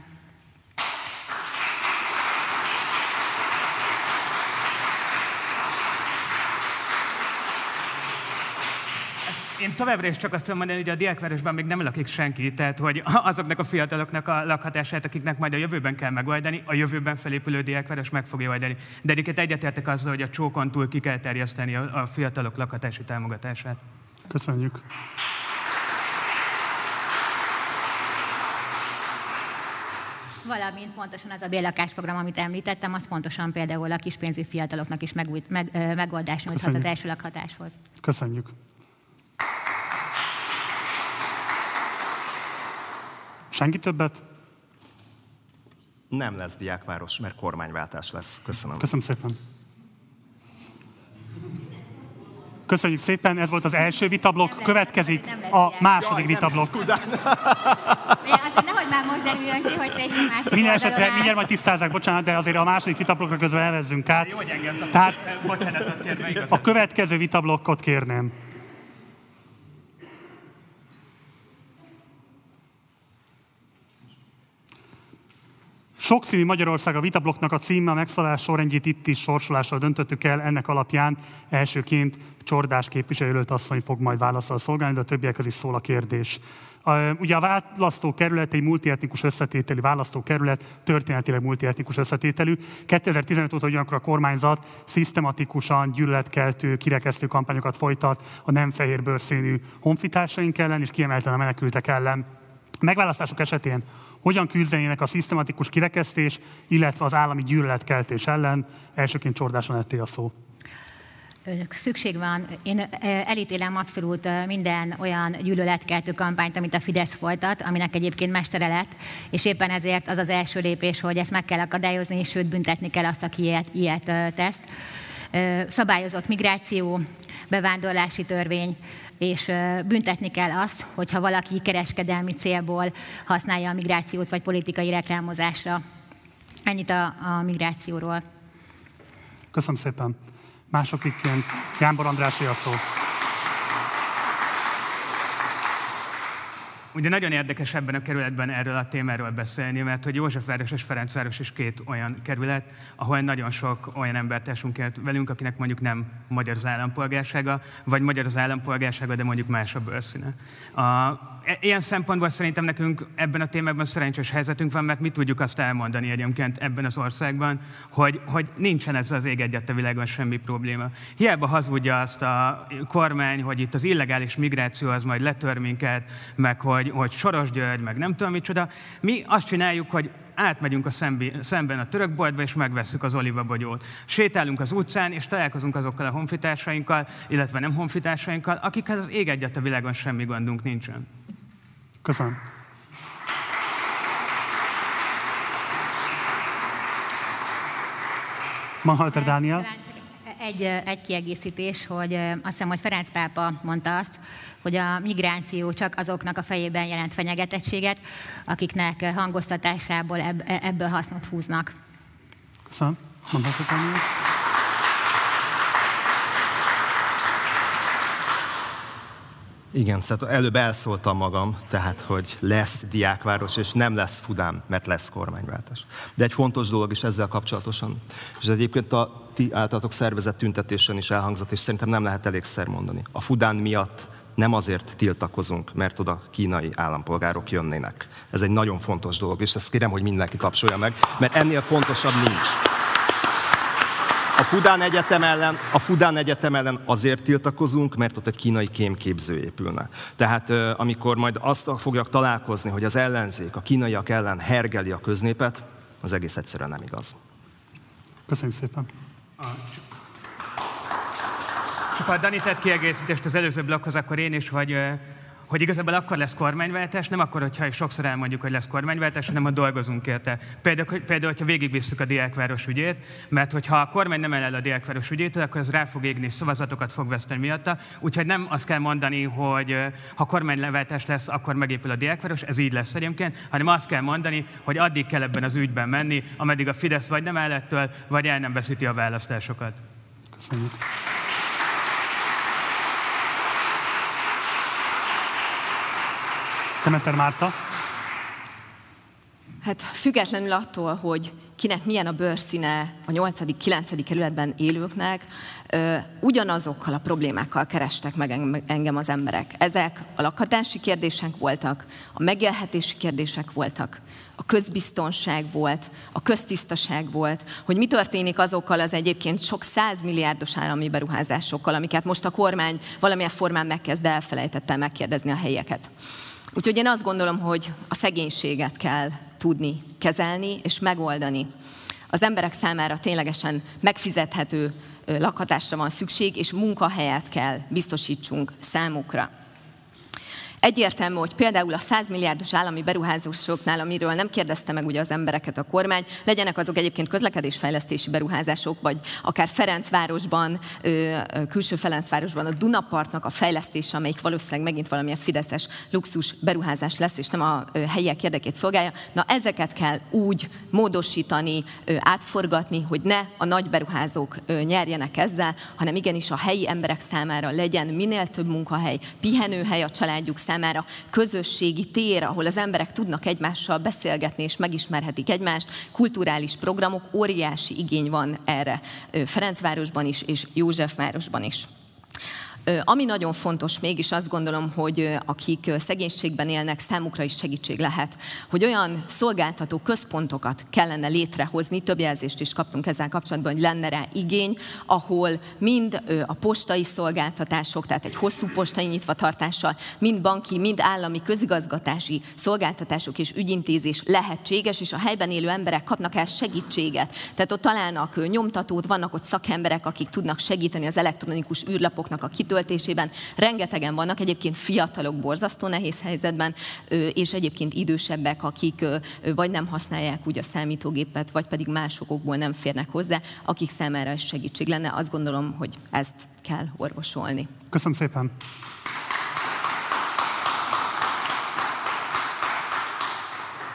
Én továbbra is csak azt tudom mondani, hogy a diákvárosban még nem lakik senki, tehát hogy azoknak a fiataloknak a lakhatását, akiknek majd a jövőben kell megoldani, a jövőben felépülő diákváros meg fogja oldani. De egyébként egyetértek azzal, hogy a csókon túl ki kell terjeszteni a, a fiatalok lakhatási támogatását. Köszönjük. Valamint pontosan az a bérlakásprogram, amit említettem, az pontosan például a kispénzű fiataloknak is meg, meg, megoldást nyújthat az első lakhatáshoz. Köszönjük. Senki többet? Nem lesz diákváros, mert kormányváltás lesz. Köszönöm. Köszönöm szépen. Köszönjük szépen, ez volt az első vitablok, következik a második vitablok. Azért nehogy már most derüljön ki, hogy te is a másik Minden esetre mindjárt majd tisztázzák, bocsánat, de azért a második vitablokra közben elvezzünk át. Tehát a következő vitablokkot kérném. Sokszínű Magyarország a vitablokknak a címe, a megszállás sorrendjét itt is sorsolással döntöttük el, ennek alapján elsőként Csordás képviselőt asszony fog majd válaszol szolgálni, de a többiekhez is szól a kérdés. Ugye a választókerület egy multietnikus összetételű választókerület, történetileg multietnikus összetételű. 2015 óta ugyanakkor a kormányzat szisztematikusan gyűlöletkeltő, kirekesztő kampányokat folytat a nem fehér bőrszínű honfitársaink ellen, és kiemelten a menekültek ellen. Megválasztások esetén hogyan küzdenének a szisztematikus kirekesztés, illetve az állami gyűlöletkeltés ellen. Elsőként Csordáson etté a szó. Szükség van. Én elítélem abszolút minden olyan gyűlöletkeltő kampányt, amit a Fidesz folytat, aminek egyébként mestere lett, és éppen ezért az az első lépés, hogy ezt meg kell akadályozni, és sőt büntetni kell azt, aki ilyet, ilyet tesz. Szabályozott migráció, bevándorlási törvény, és büntetni kell azt, hogyha valaki kereskedelmi célból használja a migrációt, vagy politikai reklámozásra. Ennyit a, a migrációról. Köszönöm szépen. Másodikként Jánbor András a szó. Ugye nagyon érdekes ebben a kerületben erről a témáról beszélni, mert hogy Józsefváros és Ferencváros is két olyan kerület, ahol nagyon sok olyan embertársunk élt velünk, akinek mondjuk nem magyar az állampolgársága, vagy magyar az állampolgársága, de mondjuk más a bőrszíne. A, e, ilyen szempontból szerintem nekünk ebben a témában szerencsés helyzetünk van, mert mi tudjuk azt elmondani egyébként ebben az országban, hogy, hogy nincsen ez az ég egyet a világon semmi probléma. Hiába hazudja azt a kormány, hogy itt az illegális migráció az majd letör minket, meg hogy hogy, hogy Soros György, meg nem tudom micsoda. Mi azt csináljuk, hogy átmegyünk a szembi, szemben a török boltba, és megvesszük az olivabogyót. Sétálunk az utcán, és találkozunk azokkal a honfitársainkkal, illetve nem honfitársainkkal, akikhez az ég egyet a világon semmi gondunk nincsen. Köszönöm. Manhalter Dániel. Egy, egy kiegészítés, hogy azt hiszem, hogy Ferenc pápa mondta azt, hogy a migráció csak azoknak a fejében jelent fenyegetettséget, akiknek hangoztatásából ebből hasznot húznak. Köszönöm. Igen, szóval előbb elszóltam magam, tehát, hogy lesz diákváros, és nem lesz Fudán, mert lesz kormányváltás. De egy fontos dolog is ezzel kapcsolatosan, és ez egyébként a ti általatok szervezett tüntetésen is elhangzott, és szerintem nem lehet elégszer mondani. A Fudán miatt nem azért tiltakozunk, mert oda kínai állampolgárok jönnének. Ez egy nagyon fontos dolog, és ezt kérem, hogy mindenki tapsolja meg, mert ennél fontosabb nincs. A Fudán Egyetem ellen, a Fudán Egyetem ellen azért tiltakozunk, mert ott egy kínai kémképző épülne. Tehát amikor majd azt fogják találkozni, hogy az ellenzék a kínaiak ellen hergeli a köznépet, az egész egyszerűen nem igaz. Köszönjük szépen. Csak a Dani tett kiegészítést az előző blokkhoz, akkor én is, hogy hogy igazából akkor lesz kormányváltás, nem akkor, hogyha sokszor elmondjuk, hogy lesz kormányváltás, hanem ha dolgozunk érte. Például, például hogyha végigvisszük a diákváros ügyét, mert hogyha a kormány nem el a diákváros ügyét, akkor az rá fog égni, szavazatokat fog veszteni miatta. Úgyhogy nem azt kell mondani, hogy ha kormányváltás lesz, akkor megépül a diákváros, ez így lesz egyébként, hanem azt kell mondani, hogy addig kell ebben az ügyben menni, ameddig a Fidesz vagy nem ellettől, vagy el nem veszíti a választásokat. Köszönjük. Szemeter Márta. Hát függetlenül attól, hogy kinek milyen a bőrszíne a 8.-9. kerületben élőknek, ugyanazokkal a problémákkal kerestek meg engem az emberek. Ezek a lakhatási kérdések voltak, a megélhetési kérdések voltak, a közbiztonság volt, a köztisztaság volt, hogy mi történik azokkal az egyébként sok százmilliárdos állami beruházásokkal, amiket most a kormány valamilyen formán megkezd, elfelejtette megkérdezni a helyeket. Úgyhogy én azt gondolom, hogy a szegénységet kell tudni kezelni és megoldani. Az emberek számára ténylegesen megfizethető lakhatásra van szükség, és munkahelyet kell biztosítsunk számukra. Egyértelmű, hogy például a 100 milliárdos állami beruházásoknál, amiről nem kérdezte meg ugye az embereket a kormány, legyenek azok egyébként közlekedésfejlesztési beruházások, vagy akár Ferencvárosban, külső Ferencvárosban a Dunapartnak a fejlesztése, amelyik valószínűleg megint valamilyen fideszes luxus beruházás lesz, és nem a helyiek érdekét szolgálja. Na ezeket kell úgy módosítani, átforgatni, hogy ne a nagy beruházók nyerjenek ezzel, hanem igenis a helyi emberek számára legyen minél több munkahely, pihenőhely a családjuk számára közösségi tér, ahol az emberek tudnak egymással beszélgetni és megismerhetik egymást. Kulturális programok, óriási igény van erre Ferencvárosban is és Józsefvárosban is. Ami nagyon fontos mégis azt gondolom, hogy akik szegénységben élnek, számukra is segítség lehet, hogy olyan szolgáltató központokat kellene létrehozni, több jelzést is kaptunk ezzel kapcsolatban, hogy lenne rá igény, ahol mind a postai szolgáltatások, tehát egy hosszú postai nyitvatartással, mind banki, mind állami közigazgatási szolgáltatások és ügyintézés lehetséges, és a helyben élő emberek kapnak el segítséget. Tehát ott találnak nyomtatót, vannak ott szakemberek, akik tudnak segíteni az elektronikus űrlapoknak a kitöltésében, kitöltésében. Rengetegen vannak, egyébként fiatalok borzasztó nehéz helyzetben, és egyébként idősebbek, akik vagy nem használják úgy a számítógépet, vagy pedig másokból nem férnek hozzá, akik számára ez segítség lenne. Azt gondolom, hogy ezt kell orvosolni. Köszönöm szépen!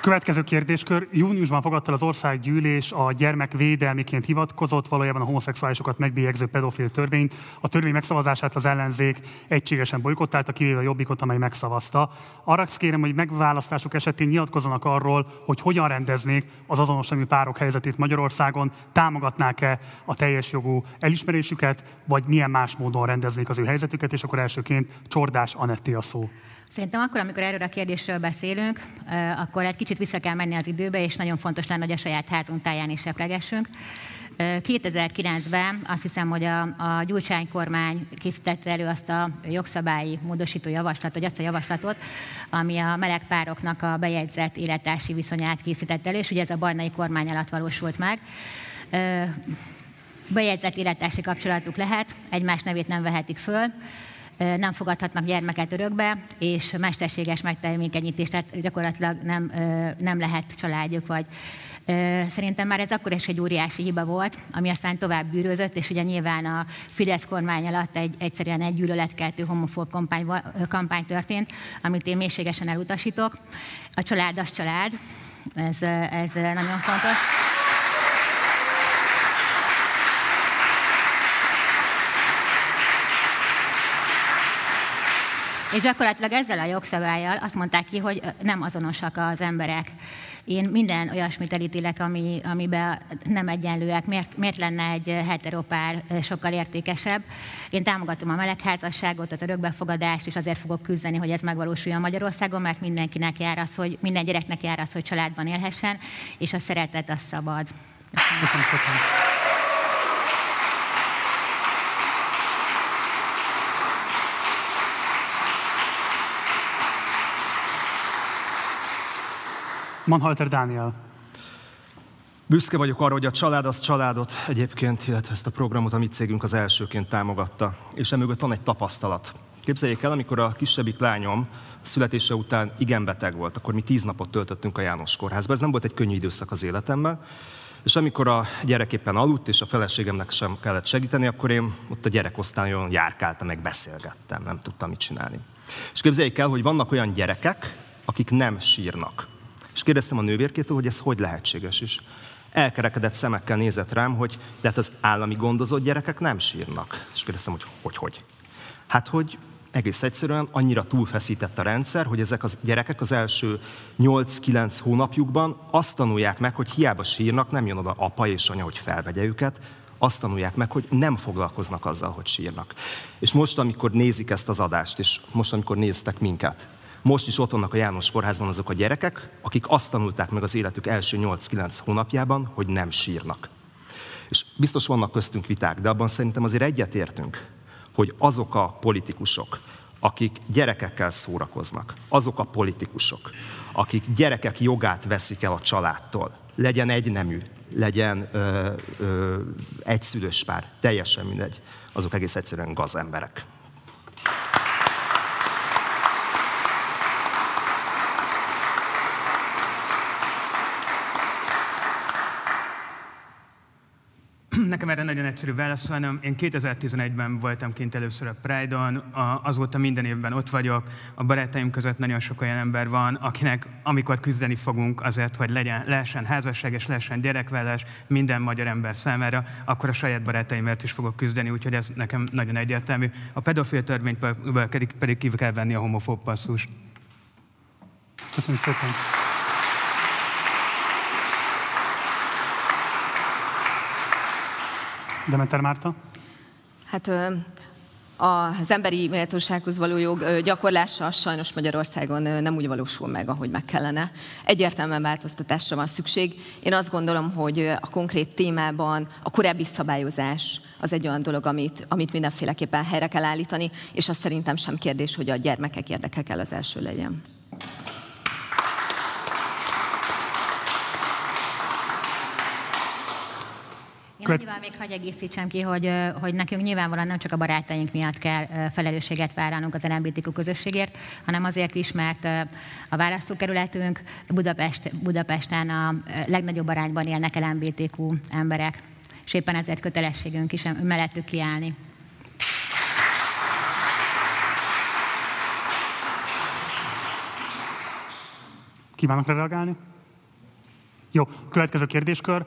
Következő kérdéskör. Júniusban fogadta az országgyűlés a gyermekvédelmiként hivatkozott, valójában a homoszexuálisokat megbélyegző pedofil törvényt. A törvény megszavazását az ellenzék egységesen bolykottálta, kivéve a jobbikot, amely megszavazta. Arra kérem, hogy megválasztások esetén nyilatkozzanak arról, hogy hogyan rendeznék az azonos nemű párok helyzetét Magyarországon, támogatnák-e a teljes jogú elismerésüket, vagy milyen más módon rendeznék az ő helyzetüket, és akkor elsőként Csordás Anetti a szó. Szerintem akkor, amikor erről a kérdésről beszélünk, akkor egy kicsit vissza kell menni az időbe, és nagyon fontos lenne, hogy a saját házunk táján is seplegessünk. 2009-ben azt hiszem, hogy a, a Gyurcsány kormány készítette elő azt a jogszabályi módosító javaslatot, vagy azt a javaslatot, ami a melegpároknak a bejegyzett élettársi viszonyát készítette elő, és ugye ez a barnai kormány alatt valósult meg bejegyzett élettársi kapcsolatuk lehet, egymás nevét nem vehetik föl, nem fogadhatnak gyermeket örökbe, és mesterséges megtermékenyítést, tehát gyakorlatilag nem, nem lehet családjuk, vagy Szerintem már ez akkor is egy óriási hiba volt, ami aztán tovább bűrözött, és ugye nyilván a Fidesz kormány alatt egy, egyszerűen egy gyűlöletkeltő homofób kampány, kampány történt, amit én mélységesen elutasítok. A család az család, ez, ez nagyon fontos. És gyakorlatilag ezzel a jogszabályjal azt mondták ki, hogy nem azonosak az emberek. Én minden olyasmit elítélek, ami, amiben nem egyenlőek. Miért, miért lenne egy heteropár sokkal értékesebb? Én támogatom a melegházasságot, az örökbefogadást, és azért fogok küzdeni, hogy ez megvalósuljon Magyarországon, mert mindenkinek jár az, hogy minden gyereknek jár az, hogy családban élhessen, és a szeretet az szabad. Köszönöm szépen. Manhalter Dániel. Büszke vagyok arra, hogy a család az családot egyébként, illetve ezt a programot a mi cégünk az elsőként támogatta. És emögött van egy tapasztalat. Képzeljék el, amikor a kisebbik lányom születése után igen beteg volt, akkor mi tíz napot töltöttünk a János kórházba. Ez nem volt egy könnyű időszak az életemben. És amikor a gyerek éppen aludt, és a feleségemnek sem kellett segíteni, akkor én ott a gyerekosztályon járkáltam, meg beszélgettem, nem tudtam mit csinálni. És képzeljék el, hogy vannak olyan gyerekek, akik nem sírnak. És kérdeztem a nővérkétől, hogy ez hogy lehetséges is. Elkerekedett szemekkel nézett rám, hogy de hát az állami gondozott gyerekek nem sírnak. És kérdeztem, hogy hogy, hogy. Hát, hogy egész egyszerűen annyira túlfeszített a rendszer, hogy ezek az gyerekek az első 8-9 hónapjukban azt tanulják meg, hogy hiába sírnak, nem jön oda apa és anya, hogy felvegye őket, azt tanulják meg, hogy nem foglalkoznak azzal, hogy sírnak. És most, amikor nézik ezt az adást, és most, amikor néztek minket, most is ott vannak a János kórházban azok a gyerekek, akik azt tanulták meg az életük első 8-9 hónapjában, hogy nem sírnak. És biztos vannak köztünk viták, de abban szerintem azért egyetértünk, hogy azok a politikusok, akik gyerekekkel szórakoznak, azok a politikusok, akik gyerekek jogát veszik el a családtól, legyen egy nemű, legyen ö, ö, szülős pár, teljesen mindegy, azok egész egyszerűen gazemberek. Nekem erre nagyon egyszerű válaszolnom. Én 2011-ben voltam kint először a Pride-on, azóta minden évben ott vagyok. A barátaim között nagyon sok olyan ember van, akinek amikor küzdeni fogunk azért, hogy legyen, lehessen házasság és lehessen gyerekvállás minden magyar ember számára, akkor a saját barátaimért is fogok küzdeni, úgyhogy ez nekem nagyon egyértelmű. A pedofil pedig, pedig ki kell venni a homofób passzust. Köszönöm szépen. Demeter Márta? Hát az emberi méltósághoz való jog gyakorlása sajnos Magyarországon nem úgy valósul meg, ahogy meg kellene. Egyértelműen változtatásra van szükség. Én azt gondolom, hogy a konkrét témában a korábbi szabályozás az egy olyan dolog, amit, amit mindenféleképpen helyre kell állítani, és azt szerintem sem kérdés, hogy a gyermekek érdeke kell az első legyen. Én annyival még hagy egészítsem ki, hogy, hogy nekünk nyilvánvalóan nem csak a barátaink miatt kell felelősséget vállalnunk az LMBTQ közösségért, hanem azért is, mert a választókerületünk Budapest, Budapesten a legnagyobb arányban élnek LMBTQ emberek, és éppen ezért kötelességünk is mellettük kiállni. Kívánok reagálni? Jó, következő kérdéskör.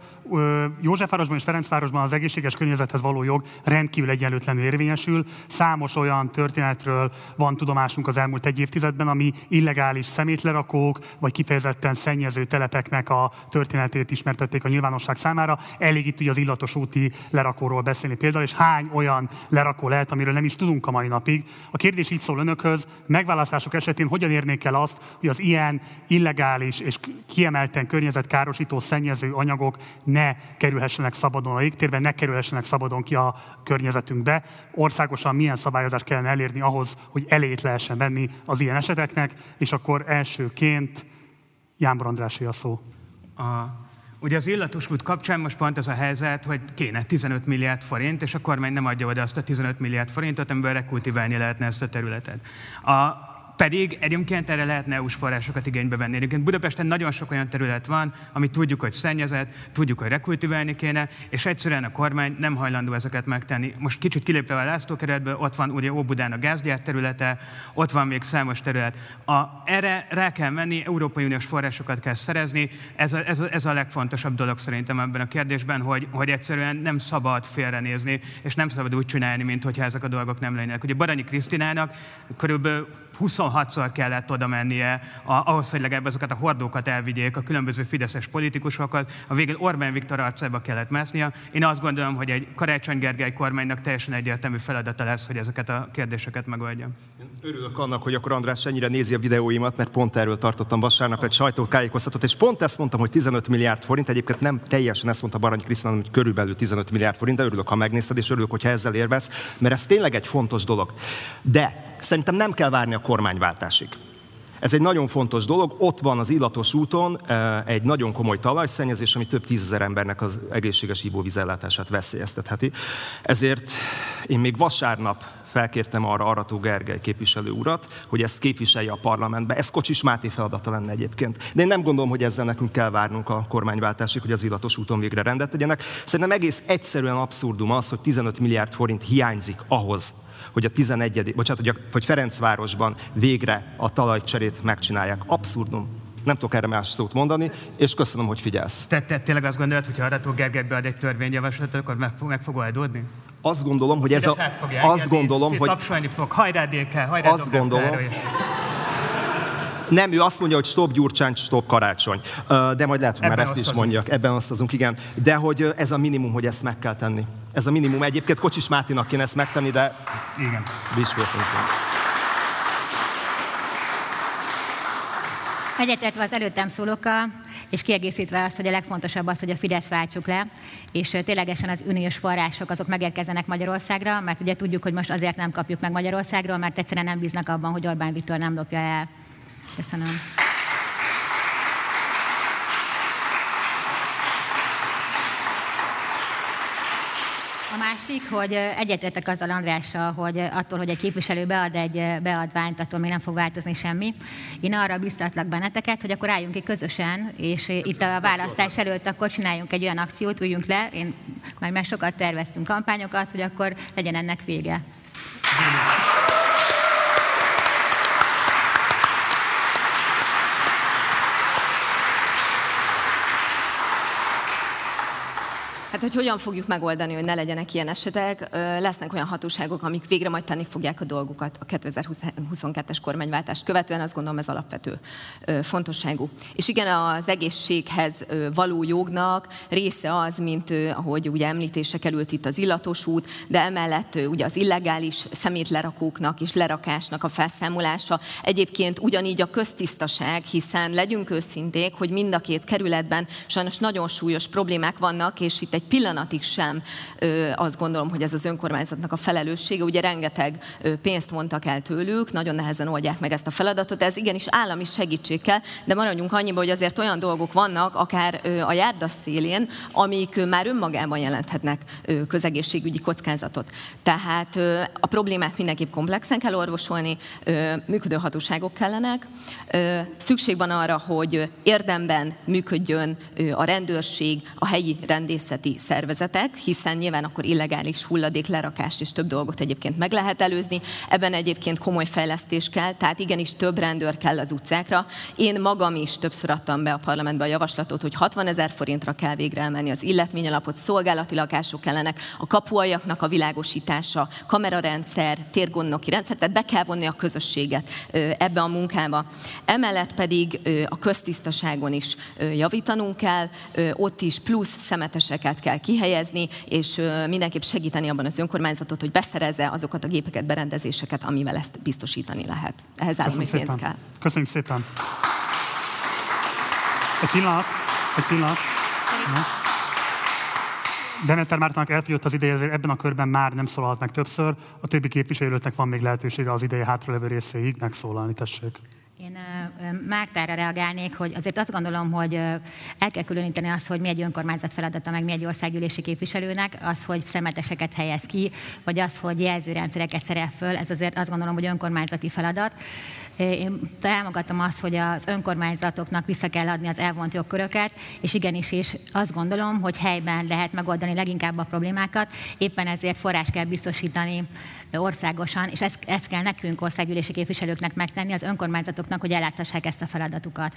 Józsefvárosban és Ferencvárosban az egészséges környezethez való jog rendkívül egyenlőtlenül érvényesül. Számos olyan történetről van tudomásunk az elmúlt egy évtizedben, ami illegális szemétlerakók vagy kifejezetten szennyező telepeknek a történetét ismertették a nyilvánosság számára. Elég itt ugye az illatos úti lerakóról beszélni például, és hány olyan lerakó lehet, amiről nem is tudunk a mai napig. A kérdés így szól önökhöz, megválasztások esetén hogyan érnék el azt, hogy az ilyen illegális és kiemelten környezetkáros károsító, szennyező anyagok ne kerülhessenek szabadon a légtérbe, ne kerülhessenek szabadon ki a környezetünkbe. Országosan milyen szabályozást kellene elérni ahhoz, hogy elét lehessen venni az ilyen eseteknek, és akkor elsőként Jánbor Andrási a szó. A, ugye az illatos út kapcsán most pont az a helyzet, hogy kéne 15 milliárd forint, és a kormány nem adja oda azt a 15 milliárd forintot, amiből rekultiválni lehetne ezt a területet. A, pedig egyébként erre lehetne EU-s forrásokat igénybe venni. Egyébként Budapesten nagyon sok olyan terület van, amit tudjuk, hogy szennyezett, tudjuk, hogy rekultiválni kéne, és egyszerűen a kormány nem hajlandó ezeket megtenni. Most kicsit kilépve a lászlókeretből, ott van ugye Óbudán a gázgyár területe, ott van még számos terület. A, erre rá kell menni, Európai Uniós forrásokat kell szerezni. Ez a, ez, a, ez a legfontosabb dolog szerintem ebben a kérdésben, hogy, hogy egyszerűen nem szabad félrenézni, és nem szabad úgy csinálni, mint hogyha ezek a dolgok nem lennének. Ugye Baranyi Krisztinának körülbelül 26-szor kellett oda mennie ahhoz, hogy legalább azokat a hordókat elvigyék a különböző fideszes politikusokat. A végén Orbán Viktor arcába kellett másznia. Én azt gondolom, hogy egy Karácsony Gergely kormánynak teljesen egyértelmű feladata lesz, hogy ezeket a kérdéseket megoldja. Örülök annak, hogy akkor András ennyire nézi a videóimat, mert pont erről tartottam vasárnap egy sajtótájékoztatót, és pont ezt mondtam, hogy 15 milliárd forint, egyébként nem teljesen ezt mondta Barany Krisztán, hogy körülbelül 15 milliárd forint, de örülök, ha megnézted, és örülök, hogyha ezzel érvelsz, mert ez tényleg egy fontos dolog. De szerintem nem kell várni a kormányváltásig. Ez egy nagyon fontos dolog. Ott van az illatos úton eh, egy nagyon komoly talajszennyezés, ami több tízezer embernek az egészséges ivóvízellátását veszélyeztetheti. Ezért én még vasárnap felkértem arra Arató Gergely képviselő urat, hogy ezt képviselje a parlamentbe. Ez Kocsis Máté feladata lenne egyébként. De én nem gondolom, hogy ezzel nekünk kell várnunk a kormányváltásig, hogy az illatos úton végre rendet tegyenek. Szerintem egész egyszerűen abszurdum az, hogy 15 milliárd forint hiányzik ahhoz, hogy a 11. bocsánat, hogy, a, hogy Ferencvárosban végre a talajcserét megcsinálják. Abszurdum. Nem tudok erre más szót mondani, és köszönöm, hogy figyelsz. Te, te tényleg azt gondolod, hogy ha Arató Gergely bead egy törvényjavaslatot, akkor meg, meg fog oldódni? Azt gondolom, hogy ez a... Azt gondolom, hogy... Tapsolni fog. Hajrá, DK, hajrá, Azt gondolom, nem, ő azt mondja, hogy stop Gyurcsány, stop Karácsony. De majd lehet, hogy már ezt is mondjak. Ebben osztozunk, igen. De hogy ez a minimum, hogy ezt meg kell tenni. Ez a minimum. Egyébként Kocsis Mátinak kéne ezt megtenni, de... Igen. Egyetértve az előttem szólókkal, és kiegészítve azt, hogy a legfontosabb az, hogy a Fidesz váltsuk le, és ténylegesen az uniós források azok megérkezzenek Magyarországra, mert ugye tudjuk, hogy most azért nem kapjuk meg Magyarországról, mert egyszerűen nem bíznak abban, hogy Orbán Viktor nem lopja el. Köszönöm. A másik, hogy egyetértek azzal Andrással, hogy attól, hogy egy képviselő bead egy beadványt, attól még nem fog változni semmi. Én arra biztatlak benneteket, hogy akkor álljunk ki közösen, és itt a választás előtt akkor csináljunk egy olyan akciót, üljünk le, én már, már sokat terveztünk kampányokat, hogy akkor legyen ennek vége. Hát, hogy hogyan fogjuk megoldani, hogy ne legyenek ilyen esetek, lesznek olyan hatóságok, amik végre majd tenni fogják a dolgukat a 2022-es kormánywáltást követően, azt gondolom ez alapvető fontosságú. És igen, az egészséghez való jognak része az, mint ahogy ugye említése került itt az illatos út, de emellett ugye az illegális szemétlerakóknak és lerakásnak a felszámolása. Egyébként ugyanígy a köztisztaság, hiszen legyünk őszinték, hogy mind a két kerületben sajnos nagyon súlyos problémák vannak, és itt egy pillanatig sem azt gondolom, hogy ez az önkormányzatnak a felelőssége. Ugye rengeteg pénzt mondtak el tőlük, nagyon nehezen oldják meg ezt a feladatot, ez igenis állami segítség kell, de maradjunk annyiba, hogy azért olyan dolgok vannak, akár a járda szélén, amik már önmagában jelenthetnek közegészségügyi kockázatot. Tehát a problémát mindenképp komplexen kell orvosolni, működő hatóságok kellenek. Szükség van arra, hogy érdemben működjön a rendőrség, a helyi rendészeti szervezetek, hiszen nyilván akkor illegális hulladék lerakást és több dolgot egyébként meg lehet előzni. Ebben egyébként komoly fejlesztés kell, tehát igenis több rendőr kell az utcákra. Én magam is többször adtam be a parlamentbe a javaslatot, hogy 60 ezer forintra kell végre elmenni az illetményalapot, szolgálati lakások kellenek, a kapuajaknak a világosítása, kamerarendszer, térgondnoki rendszer, tehát be kell vonni a közösséget ebbe a munkába. Emellett pedig a köztisztaságon is javítanunk kell, ott is plusz szemeteseket kell kihelyezni, és mindenképp segíteni abban az önkormányzatot, hogy beszerezze azokat a gépeket, berendezéseket, amivel ezt biztosítani lehet. Ehhez állami pénz szépen. kell. Köszönjük szépen. Egy pillanat, egy pillanat. Demeter Mártának elfogyott az ideje, ezért ebben a körben már nem szólalt meg többször. A többi képviselőnek van még lehetősége az ideje hátralevő részéig megszólalni, tessék. Én Mártára reagálnék, hogy azért azt gondolom, hogy el kell különíteni azt, hogy mi egy önkormányzat feladata, meg mi egy országgyűlési képviselőnek, az, hogy szemeteseket helyez ki, vagy az, hogy jelzőrendszereket szerel föl, ez azért azt gondolom, hogy önkormányzati feladat. Én támogatom azt, hogy az önkormányzatoknak vissza kell adni az elvont jogköröket, és igenis is azt gondolom, hogy helyben lehet megoldani leginkább a problémákat, éppen ezért forrás kell biztosítani országosan, és ezt, ezt kell nekünk országgyűlési képviselőknek megtenni, az önkormányzatoknak, hogy elláthassák ezt a feladatukat.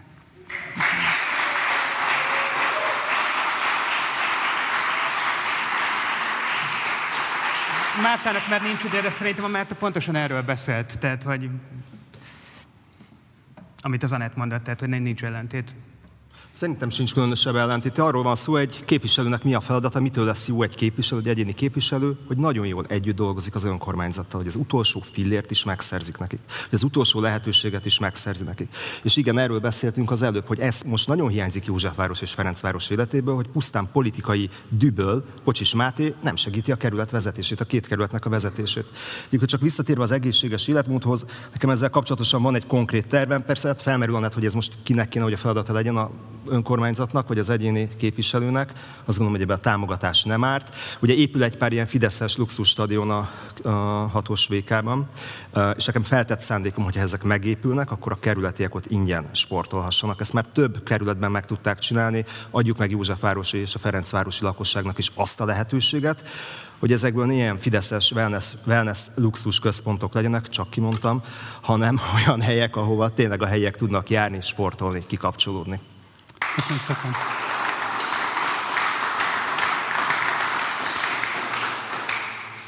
Mártának már nincs ide, de szerintem a Márta pontosan erről beszélt, tehát hogy amit az Anett mondott, tehát hogy nincs ellentét. Szerintem sincs különösebb ellentét. Arról van szó, egy képviselőnek mi a feladata, mitől lesz jó egy képviselő, egy egyéni képviselő, hogy nagyon jól együtt dolgozik az önkormányzattal, hogy az utolsó fillért is megszerzik nekik, hogy az utolsó lehetőséget is megszerzi nekik. És igen, erről beszéltünk az előbb, hogy ez most nagyon hiányzik Józsefváros és Ferencváros életéből, hogy pusztán politikai düböl Kocsis Máté nem segíti a kerület vezetését, a két kerületnek a vezetését. Úgyhogy csak visszatérve az egészséges életmódhoz, nekem ezzel kapcsolatosan van egy konkrét tervem, persze hát felmerül annak, hogy ez most kinek kéne, hogy a feladata legyen a önkormányzatnak, vagy az egyéni képviselőnek. Azt gondolom, hogy ebben a támogatás nem árt. Ugye épül egy pár ilyen fideszes luxusstadion a, a hatos VK-ban, és nekem feltett szándékom, hogy ezek megépülnek, akkor a kerületiek ott ingyen sportolhassanak. Ezt már több kerületben meg tudták csinálni. Adjuk meg Józsefvárosi és a Ferencvárosi lakosságnak is azt a lehetőséget, hogy ezekből ilyen fideszes wellness, wellness luxus központok legyenek, csak kimondtam, hanem [laughs] olyan helyek, ahova tényleg a helyiek tudnak járni, sportolni, kikapcsolódni. Köszönöm szépen.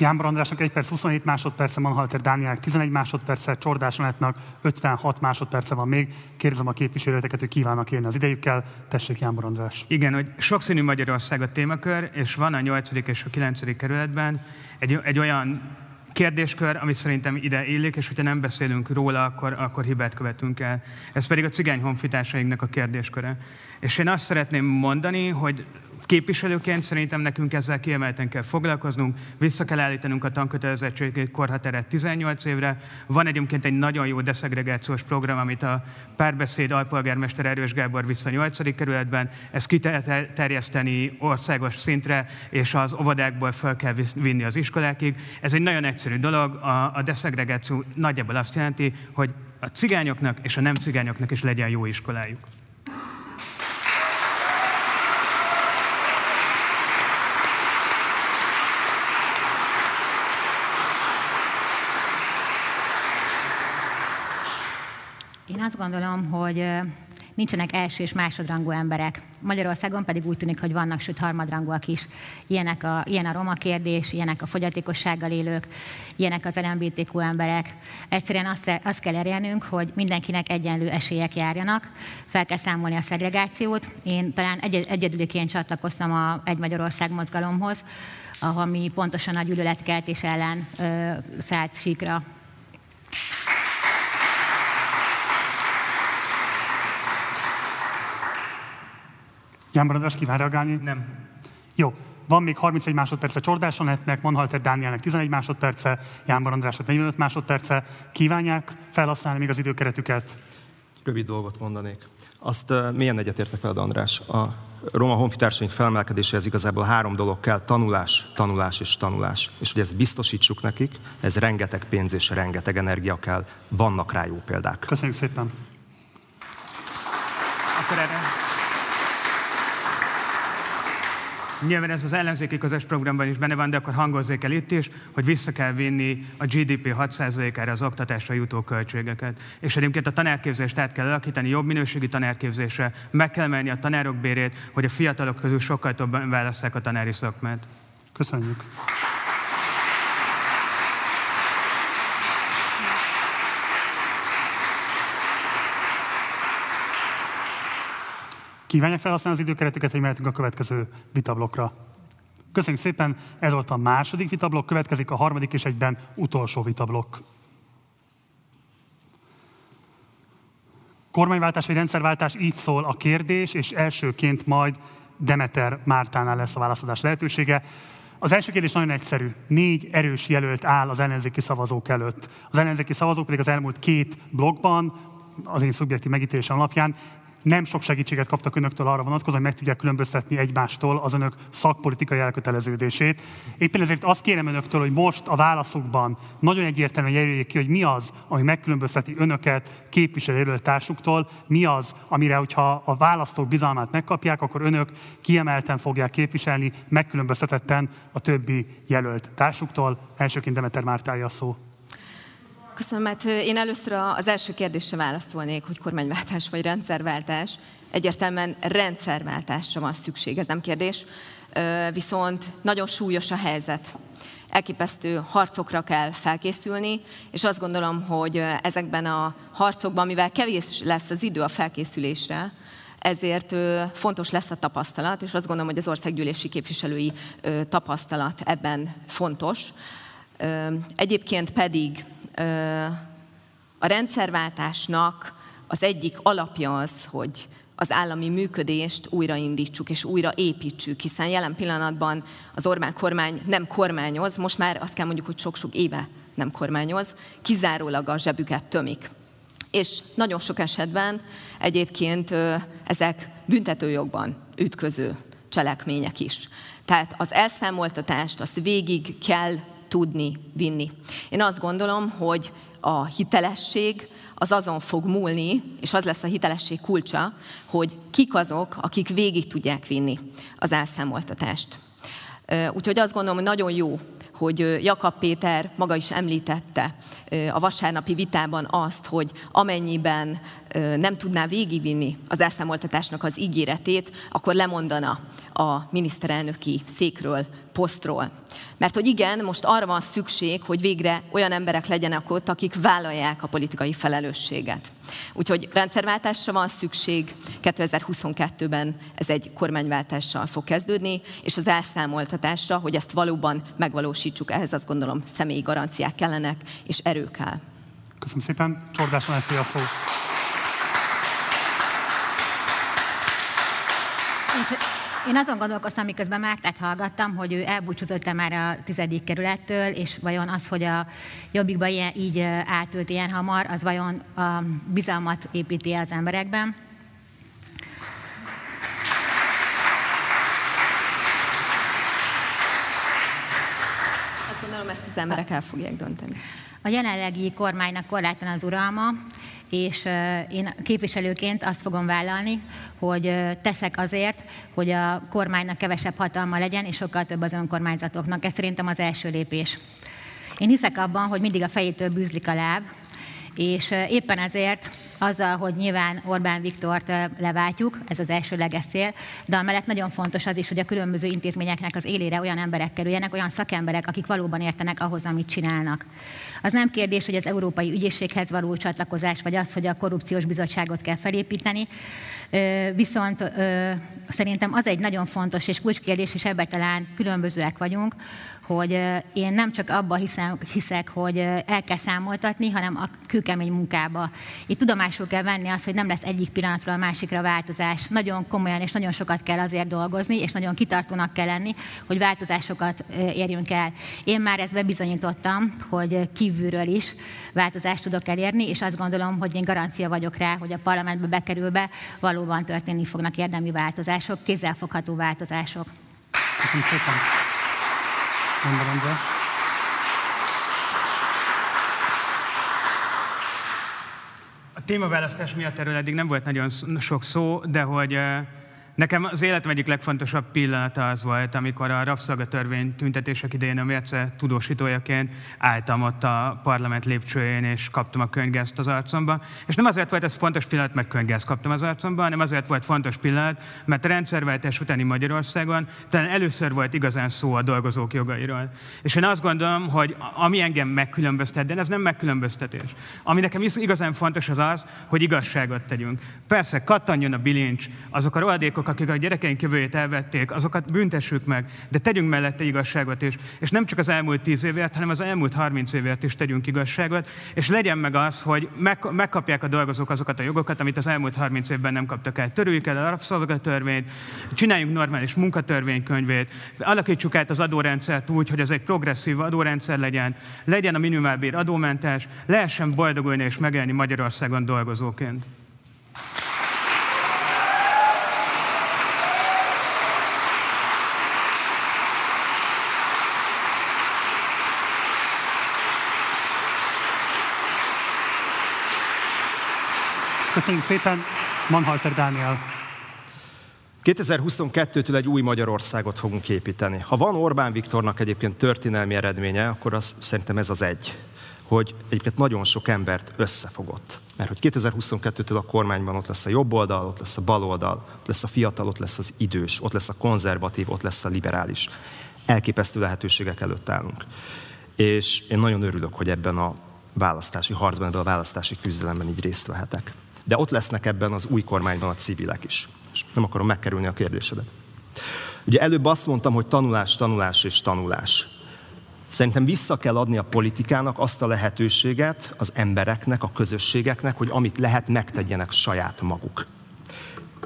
Jánbor Andrásnak 1 perc 27 másodperce, Manhalter Dánielnek 11 másodperce, Csordás Anetnak 56 másodperce van még. Kérdezem a képviselőteket, hogy kívánnak élni az idejükkel. Tessék, Jánbor András. Igen, hogy sokszínű Magyarország a témakör, és van a 8. és a 9. kerületben egy, egy olyan kérdéskör, ami szerintem ide illik, és hogyha nem beszélünk róla, akkor, akkor hibát követünk el. Ez pedig a cigány honfitársainknak a kérdésköre. És én azt szeretném mondani, hogy képviselőként szerintem nekünk ezzel kiemelten kell foglalkoznunk, vissza kell állítanunk a tankötelezettségi korhateret 18 évre. Van egyébként egy nagyon jó deszegregációs program, amit a párbeszéd alpolgármester Erős Gábor vissza 8. kerületben. Ezt kiterjeszteni országos szintre, és az óvodákból fel kell vinni az iskolákig. Ez egy nagyon egyszerű dolog. A, a deszegregáció nagyjából azt jelenti, hogy a cigányoknak és a nem cigányoknak is legyen jó iskolájuk. Én azt gondolom, hogy nincsenek első és másodrangú emberek. Magyarországon pedig úgy tűnik, hogy vannak, sőt harmadrangúak is. Ilyenek a, ilyen a roma kérdés, ilyenek a fogyatékossággal élők, ilyenek az LMBTQ emberek. Egyszerűen azt, azt kell elérnünk, hogy mindenkinek egyenlő esélyek járjanak, fel kell számolni a szegregációt. Én talán egy, egyedüliként csatlakoztam a Egy Magyarország mozgalomhoz, ami pontosan a gyűlöletkeltés ellen ö, szállt síkra Jánbor András kíván reagálni? Nem. Jó. Van még 31 másodperce Csordás Anetnek, Manhalter Dánielnek 11 másodperce, Jánbor Andrásnak 45 másodperce. Kívánják felhasználni még az időkeretüket? Rövid dolgot mondanék. Azt uh, milyen egyetértek veled, András? A roma honfitársaink felmelkedéséhez igazából három dolog kell, tanulás, tanulás és tanulás. És hogy ezt biztosítsuk nekik, ez rengeteg pénz és rengeteg energia kell. Vannak rá jó példák. Köszönjük szépen. Akkor erre Nyilván ez az ellenzéki közös programban is benne van, de akkor hangozzék el itt is, hogy vissza kell vinni a GDP 6%-ára az oktatásra jutó költségeket. És egyébként a tanárképzést át kell alakítani, jobb minőségi tanárképzésre, meg kell menni a tanárok bérét, hogy a fiatalok közül sokkal többen válasszák a tanári szakmát. Köszönjük. Kívánják felhasználni az időkeretüket, hogy mehetünk a következő vitablokkra. Köszönjük szépen, ez volt a második vitablok, következik a harmadik és egyben utolsó vitablokk. Kormányváltás vagy rendszerváltás, így szól a kérdés, és elsőként majd Demeter Mártánál lesz a válaszadás lehetősége. Az első kérdés nagyon egyszerű. Négy erős jelölt áll az ellenzéki szavazók előtt. Az ellenzéki szavazók pedig az elmúlt két blogban az én szubjektív megítélésem alapján, nem sok segítséget kaptak önöktől arra vonatkozóan, hogy meg tudják különböztetni egymástól az önök szakpolitikai elköteleződését. Éppen ezért azt kérem önöktől, hogy most a válaszokban nagyon egyértelműen jelöljék ki, hogy mi az, ami megkülönbözteti önöket képviselő társuktól, mi az, amire, hogyha a választók bizalmát megkapják, akkor önök kiemelten fogják képviselni, megkülönböztetetten a többi jelölt társuktól. Elsőként Demeter Mártája a szó. Köszönöm, mert én először az első kérdésre válaszolnék, hogy kormányváltás vagy rendszerváltás. Egyértelműen rendszerváltásra van szükség, ez nem kérdés. Viszont nagyon súlyos a helyzet. Elképesztő harcokra kell felkészülni, és azt gondolom, hogy ezekben a harcokban, mivel kevés lesz az idő a felkészülésre, ezért fontos lesz a tapasztalat, és azt gondolom, hogy az országgyűlési képviselői tapasztalat ebben fontos. Egyébként pedig a rendszerváltásnak az egyik alapja az, hogy az állami működést újraindítsuk és újra építsük, hiszen jelen pillanatban az Orbán kormány nem kormányoz, most már azt kell mondjuk, hogy sok-sok éve nem kormányoz, kizárólag a zsebüket tömik. És nagyon sok esetben egyébként ezek büntetőjogban ütköző cselekmények is. Tehát az elszámoltatást azt végig kell tudni vinni. Én azt gondolom, hogy a hitelesség az azon fog múlni, és az lesz a hitelesség kulcsa, hogy kik azok, akik végig tudják vinni az elszámoltatást. Úgyhogy azt gondolom, hogy nagyon jó, hogy Jakab Péter maga is említette a vasárnapi vitában azt, hogy amennyiben nem tudná végigvinni az elszámoltatásnak az ígéretét, akkor lemondana a miniszterelnöki székről, posztról. Mert hogy igen, most arra van szükség, hogy végre olyan emberek legyenek ott, akik vállalják a politikai felelősséget. Úgyhogy rendszerváltásra van szükség, 2022-ben ez egy kormányváltással fog kezdődni, és az elszámoltatásra, hogy ezt valóban megvalósítsuk, ehhez azt gondolom személyi garanciák kellenek, és erő kell. Köszönöm szépen. Csordás van a szó. Én azon gondolkoztam, miközben Mártát hallgattam, hogy ő elbúcsúzott már a tizedik kerülettől, és vajon az, hogy a jobbikba ilyen, így átült ilyen hamar, az vajon a bizalmat építi az emberekben. Azt gondolom, ezt az emberek el fogják dönteni. A jelenlegi kormánynak korlátlan az uralma, és én képviselőként azt fogom vállalni, hogy teszek azért, hogy a kormánynak kevesebb hatalma legyen, és sokkal több az önkormányzatoknak. Ez szerintem az első lépés. Én hiszek abban, hogy mindig a fejétől bűzlik a láb, és éppen ezért azzal, hogy nyilván Orbán Viktort leváltjuk, ez az elsőleges cél, de amellett nagyon fontos az is, hogy a különböző intézményeknek az élére olyan emberek kerüljenek, olyan szakemberek, akik valóban értenek ahhoz, amit csinálnak. Az nem kérdés, hogy az Európai Ügyészséghez való csatlakozás, vagy az, hogy a korrupciós bizottságot kell felépíteni, viszont szerintem az egy nagyon fontos és kulcskérdés, és ebben talán különbözőek vagyunk, hogy én nem csak abba hiszek, hogy el kell számoltatni, hanem a kőkemény munkába. Itt tudomásul kell venni azt, hogy nem lesz egyik pillanatról a másikra változás. Nagyon komolyan és nagyon sokat kell azért dolgozni, és nagyon kitartónak kell lenni, hogy változásokat érjünk el. Én már ezt bebizonyítottam, hogy kívülről is változást tudok elérni, és azt gondolom, hogy én garancia vagyok rá, hogy a parlamentbe bekerülve valóban történni fognak érdemi változások, kézzelfogható változások. Köszönöm szépen. A témaválasztás miatt erről eddig nem volt nagyon sok szó, de hogy eh, Nekem az életem egyik legfontosabb pillanata az volt, amikor a rabszolgatörvény tüntetések idején a mérce tudósítójaként álltam ott a parlament lépcsőjén, és kaptam a könyvgázt az arcomba. És nem azért volt ez fontos pillanat, mert könyvgázt kaptam az arcomba, hanem azért volt fontos pillanat, mert a rendszerváltás utáni Magyarországon talán először volt igazán szó a dolgozók jogairól. És én azt gondolom, hogy ami engem megkülönböztet, de ez nem megkülönböztetés. Ami nekem igazán fontos az az, hogy igazságot tegyünk. Persze, kattanjon a bilincs, azok a rohadékok, azok, akik a gyerekeink jövőjét elvették, azokat büntessük meg, de tegyünk mellette igazságot is. És nem csak az elmúlt tíz évért, hanem az elmúlt 30 évért is tegyünk igazságot, és legyen meg az, hogy meg, megkapják a dolgozók azokat a jogokat, amit az elmúlt 30 évben nem kaptak el. Törüljük el a rabszolgatörvényt, csináljunk normális munkatörvénykönyvét, alakítsuk át az adórendszert úgy, hogy ez egy progresszív adórendszer legyen, legyen a minimálbér adómentes, lehessen boldogulni és megélni Magyarországon dolgozóként. Köszönjük szépen, Manhalter Dániel. 2022-től egy új Magyarországot fogunk építeni. Ha van Orbán Viktornak egyébként történelmi eredménye, akkor az, szerintem ez az egy, hogy egyébként nagyon sok embert összefogott. Mert hogy 2022-től a kormányban ott lesz a jobb oldal, ott lesz a bal oldal, ott lesz a fiatal, ott lesz az idős, ott lesz a konzervatív, ott lesz a liberális. Elképesztő lehetőségek előtt állunk. És én nagyon örülök, hogy ebben a választási harcban, ebben a választási küzdelemben így részt vehetek. De ott lesznek ebben az új kormányban a civilek is. És nem akarom megkerülni a kérdésedet. Ugye előbb azt mondtam, hogy tanulás, tanulás és tanulás. Szerintem vissza kell adni a politikának azt a lehetőséget az embereknek, a közösségeknek, hogy amit lehet, megtegyenek saját maguk.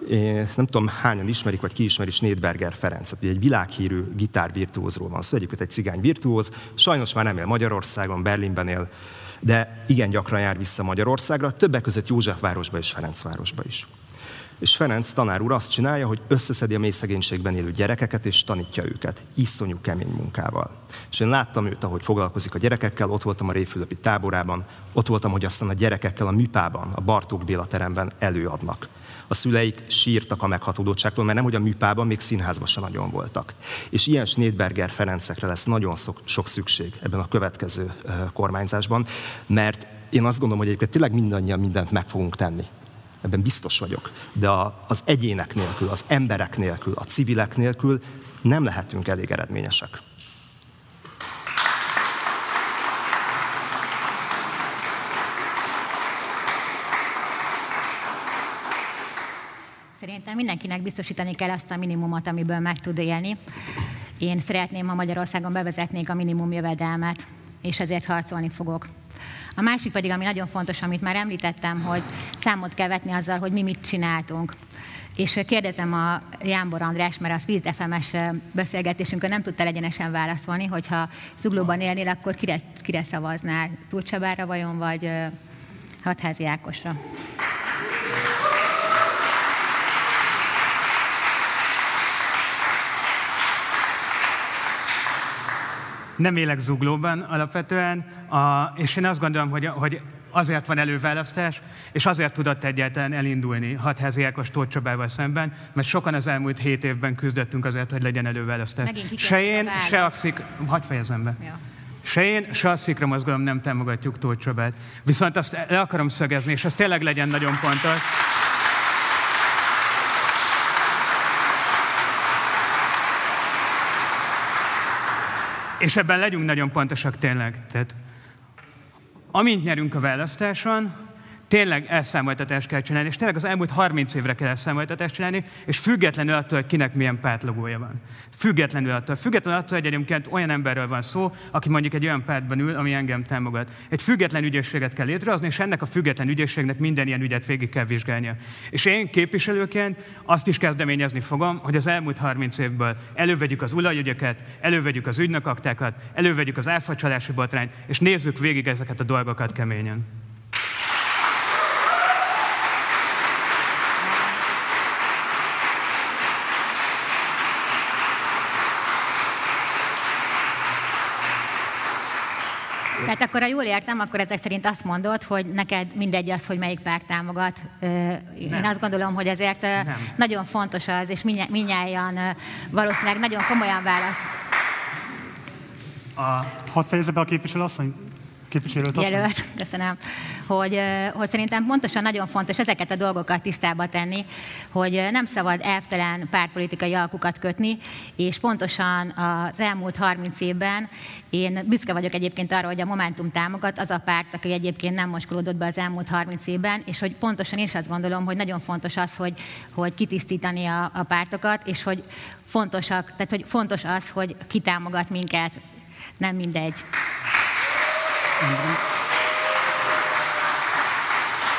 Én nem tudom, hányan ismerik, vagy ki ismeri Schneidberger Ferencet. Egy világhírű gitárvirtuózról van szó, egyébként egy cigány virtuóz, sajnos már nem él Magyarországon, Berlinben él, de igen gyakran jár vissza Magyarországra, többek között Józsefvárosba és Ferencvárosba is. És Ferenc tanár úr azt csinálja, hogy összeszedi a mély élő gyerekeket, és tanítja őket, iszonyú kemény munkával. És én láttam őt, ahogy foglalkozik a gyerekekkel, ott voltam a Réfülöpi táborában, ott voltam, hogy aztán a gyerekekkel a műpában, a Bartók Béla teremben előadnak. A szüleik sírtak a meghatódottságtól, mert nem, hogy a műpában, még színházban sem nagyon voltak. És ilyen Snédberger Ferencekre lesz nagyon sok, sok szükség ebben a következő kormányzásban, mert én azt gondolom, hogy egyébként tényleg mindannyian mindent meg fogunk tenni ebben biztos vagyok. De az egyének nélkül, az emberek nélkül, a civilek nélkül nem lehetünk elég eredményesek. Szerintem mindenkinek biztosítani kell azt a minimumot, amiből meg tud élni. Én szeretném, ha Magyarországon bevezetnék a minimum jövedelmet, és ezért harcolni fogok. A másik pedig, ami nagyon fontos, amit már említettem, hogy számot kell vetni azzal, hogy mi mit csináltunk. És kérdezem a Jánbor András, mert a Spirit FM-es beszélgetésünkön nem tudta egyenesen válaszolni, hogyha Zuglóban élnél, akkor kire, kire szavaznál? Túlcsabára vajon, vagy Hatházi Ákosra? Nem élek zuglóban alapvetően, a, és én azt gondolom, hogy, hogy azért van előválasztás, és azért tudott egyáltalán elindulni Hatházi Ákos Tóth Csabával szemben, mert sokan az elmúlt hét évben küzdöttünk azért, hogy legyen előválasztás. Se én, se a szik... Hadd fejezem be. Ja. Se én, se a Szikra mozgalom nem támogatjuk Tóth Csabát. Viszont azt le akarom szögezni, és az tényleg legyen nagyon pontos, És ebben legyünk nagyon pontosak tényleg. Tehát, amint nyerünk a választáson, tényleg elszámoltatást kell csinálni, és tényleg az elmúlt 30 évre kell elszámoltatást csinálni, és függetlenül attól, hogy kinek milyen pártlogója van. Függetlenül attól. Függetlenül attól, hogy egyébként olyan emberről van szó, aki mondjuk egy olyan pártban ül, ami engem támogat. Egy független ügyészséget kell létrehozni, és ennek a független ügyészségnek minden ilyen ügyet végig kell vizsgálnia. És én képviselőként azt is kezdeményezni fogom, hogy az elmúlt 30 évből elővegyük az olajügyeket, elővegyük az ügynökaktákat, elővegyük az áfacsalási botrányt, és nézzük végig ezeket a dolgokat keményen. Tehát akkor, ha jól értem, akkor ezek szerint azt mondod, hogy neked mindegy az, hogy melyik párt támogat. Én Nem. azt gondolom, hogy ezért Nem. nagyon fontos az, és minnyáján valószínűleg nagyon komolyan válasz. A... Hadd fejezze be a képviselő asszony? Képviselőt jelölt, köszönöm, hogy, hogy szerintem pontosan nagyon fontos ezeket a dolgokat tisztába tenni, hogy nem szabad elvtelen pártpolitikai alkukat kötni, és pontosan az elmúlt 30 évben én büszke vagyok egyébként arra, hogy a Momentum támogat, az a párt, aki egyébként nem moskolódott be az elmúlt 30 évben, és hogy pontosan is azt gondolom, hogy nagyon fontos az, hogy, hogy kitisztítani a, a pártokat, és hogy fontosak, tehát hogy fontos az, hogy kitámogat minket, nem mindegy.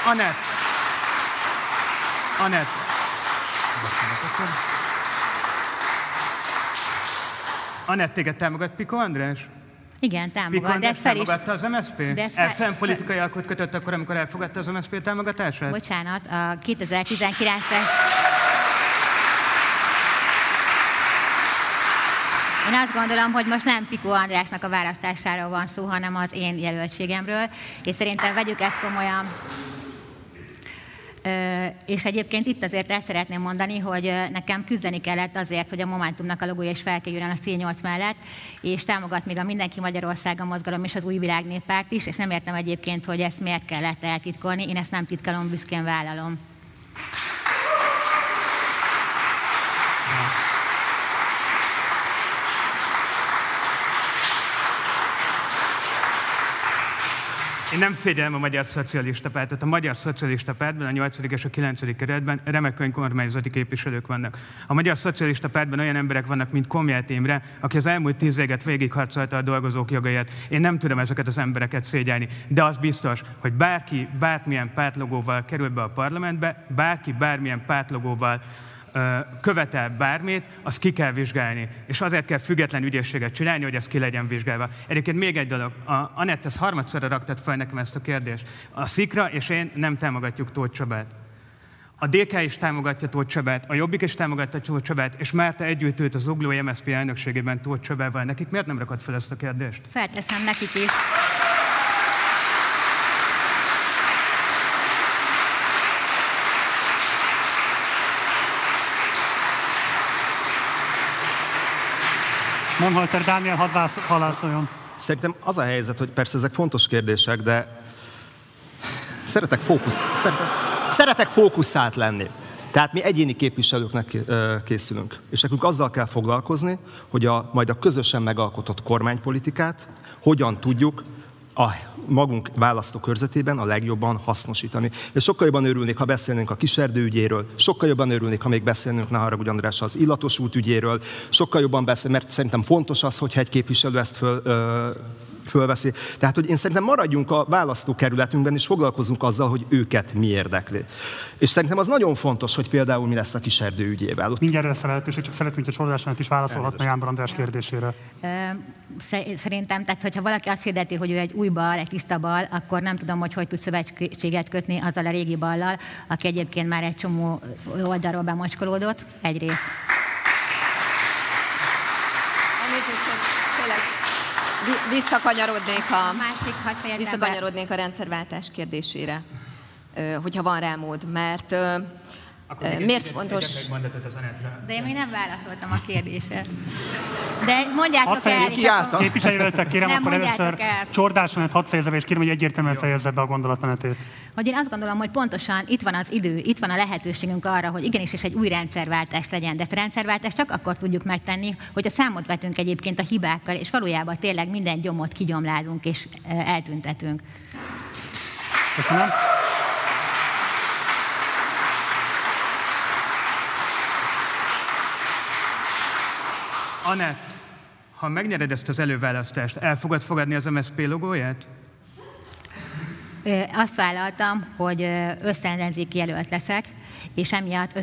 Anett. Anett. Anett, téged támogat Piko András? Igen, támogat. De fel is... az MSZP? De ez fel- Elvtelen politikai alkot kötött akkor, amikor elfogadta az MSZP támogatását? Bocsánat, a 2019-es... Én azt gondolom, hogy most nem Piko Andrásnak a választásáról van szó, hanem az én jelöltségemről, és szerintem vegyük ezt komolyan. És egyébként itt azért el szeretném mondani, hogy nekem küzdeni kellett azért, hogy a Momentumnak a logója is felkerüljön a C8 mellett, és támogat még a Mindenki Magyarországa mozgalom és az Új Világ Néppárt is, és nem értem egyébként, hogy ezt miért kellett eltitkolni. Én ezt nem titkolom, büszkén vállalom. Én nem szégyellem a Magyar Szocialista Pártot. A Magyar Szocialista Pártban, a 8. és a 9. kerületben remek önkormányzati képviselők vannak. A Magyar Szocialista Pártban olyan emberek vannak, mint Komját Imre, aki az elmúlt tíz évet végigharcolta a dolgozók jogaiát. Én nem tudom ezeket az embereket szégyelni, de az biztos, hogy bárki bármilyen pártlogóval kerül be a parlamentbe, bárki bármilyen pártlogóval követel bármit, azt ki kell vizsgálni. És azért kell független ügyészséget csinálni, hogy ez ki legyen vizsgálva. Egyébként még egy dolog. A Anett, ez harmadszorra raktad fel nekem ezt a kérdést. A Szikra és én nem támogatjuk Tóth Csabát. A DK is támogatja Tóth Csabát, a Jobbik is támogatja Tóth Csabát, és Márta együtt ült az Ugló MSZP elnökségében Tóth Csabával. Nekik miért nem rakott fel ezt a kérdést? Felteszem nekik is. Monhalter Dániel, hadd halászoljon. Szerintem az a helyzet, hogy persze ezek fontos kérdések, de szeretek, fókusz, szeretek, szeretek fókuszált lenni. Tehát mi egyéni képviselőknek készülünk. És nekünk azzal kell foglalkozni, hogy a, majd a közösen megalkotott kormánypolitikát hogyan tudjuk a magunk választókörzetében a legjobban hasznosítani. És sokkal jobban örülnék, ha beszélnénk a kiserdő ügyéről, sokkal jobban örülnék, ha még beszélnénk, ne haragudj András, az illatos út ügyéről, sokkal jobban beszél, mert szerintem fontos az, hogyha egy képviselő ezt föl, ö, fölveszi. Tehát, hogy én szerintem maradjunk a választókerületünkben, és foglalkozunk azzal, hogy őket mi érdekli. És szerintem az nagyon fontos, hogy például mi lesz a kiserdő ügyével. Ott Mindjárt lesz a lehetőség, csak szeretném, hogy a Csordásánat is válaszolhatna Jánbor András kérdésére. Szerintem, tehát hogyha valaki azt hirdeti, hogy ő egy új bal, egy tiszta bal, akkor nem tudom, hogy hogy tud szövetséget kötni azzal a régi ballal, aki egyébként már egy csomó oldalról bemocskolódott. Egyrészt. Elnézést, visszakanyarodnék a, Másik, visszakanyarodnék a rendszerváltás kérdésére, hogyha van rá mód, mert Akkor miért fontos... egyetlen egy mondatot az Anettre. De én még nem válaszoltam a kérdésre. De mondjátok Hadd el, fejezzük és ki akkor- által? Képviselőtek, kérem, Nem akkor először el. Csordásánat hadd fejezze be, és kérem, hogy egyértelműen fejezze be a gondolatmenetét. hogy én azt gondolom, hogy pontosan itt van az idő, itt van a lehetőségünk arra, hogy igenis és egy új rendszerváltás legyen. De ezt a rendszerváltást csak akkor tudjuk megtenni, hogy a számot vetünk egyébként a hibákkal, és valójában tényleg minden gyomot kigyomlálunk és eltüntetünk. Köszönöm. Anett, ha megnyered ezt az előválasztást, el fogod fogadni az MSZP logóját? Ö, Azt vállaltam, hogy ö, összellenzéki jelölt leszek, és emiatt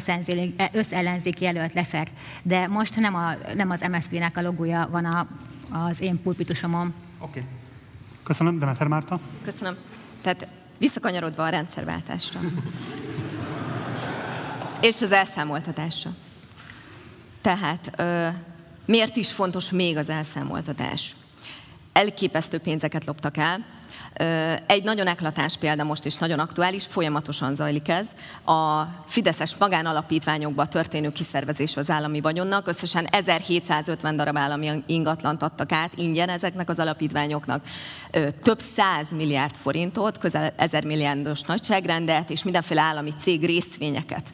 összellenzéki jelölt leszek. De most nem, a, nem az MSZP-nek a logója van a, az én pulpitusomon. Oké. Okay. Köszönöm, Demeter Márta. Köszönöm. Tehát visszakanyarodva a rendszerváltásra. [laughs] És az elszámoltatásra. Tehát ö, miért is fontos még az elszámoltatás? Elképesztő pénzeket loptak el, Egy nagyon eklatás példa most is nagyon aktuális, folyamatosan zajlik ez. A Fideszes magánalapítványokba történő kiszervezés az állami vagyonnak. Összesen 1750 darab állami ingatlant adtak át ingyen ezeknek az alapítványoknak. Több száz milliárd forintot, közel ezer milliárdos nagyságrendet és mindenféle állami cég részvényeket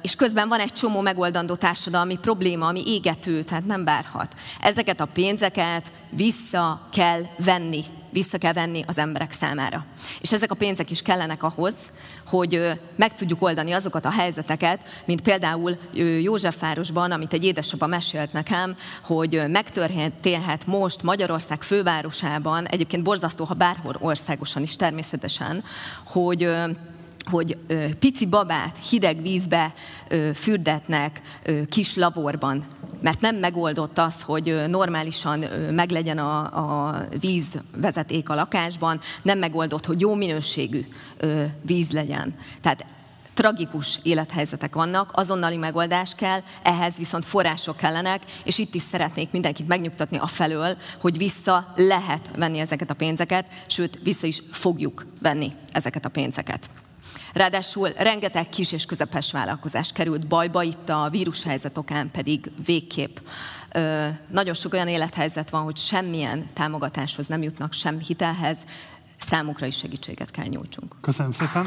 és közben van egy csomó megoldandó társadalmi probléma, ami égető, tehát nem várhat. Ezeket a pénzeket vissza kell venni, vissza kell venni az emberek számára. És ezek a pénzek is kellenek ahhoz, hogy meg tudjuk oldani azokat a helyzeteket, mint például Józsefvárosban, amit egy édesapa mesélt nekem, hogy megtörténhet most Magyarország fővárosában, egyébként borzasztó, ha bárhol országosan is természetesen, hogy hogy pici babát hideg vízbe fürdetnek kis laborban, mert nem megoldott az, hogy normálisan meglegyen a, a vízvezeték a lakásban, nem megoldott, hogy jó minőségű víz legyen. Tehát tragikus élethelyzetek vannak, azonnali megoldás kell, ehhez viszont források kellenek, és itt is szeretnék mindenkit megnyugtatni a felől, hogy vissza lehet venni ezeket a pénzeket, sőt, vissza is fogjuk venni ezeket a pénzeket. Ráadásul rengeteg kis és közepes vállalkozás került bajba, itt a vírushelyzet okán pedig végképp. Ö, nagyon sok olyan élethelyzet van, hogy semmilyen támogatáshoz nem jutnak, sem hitelhez, számukra is segítséget kell nyújtsunk. Köszönöm szépen.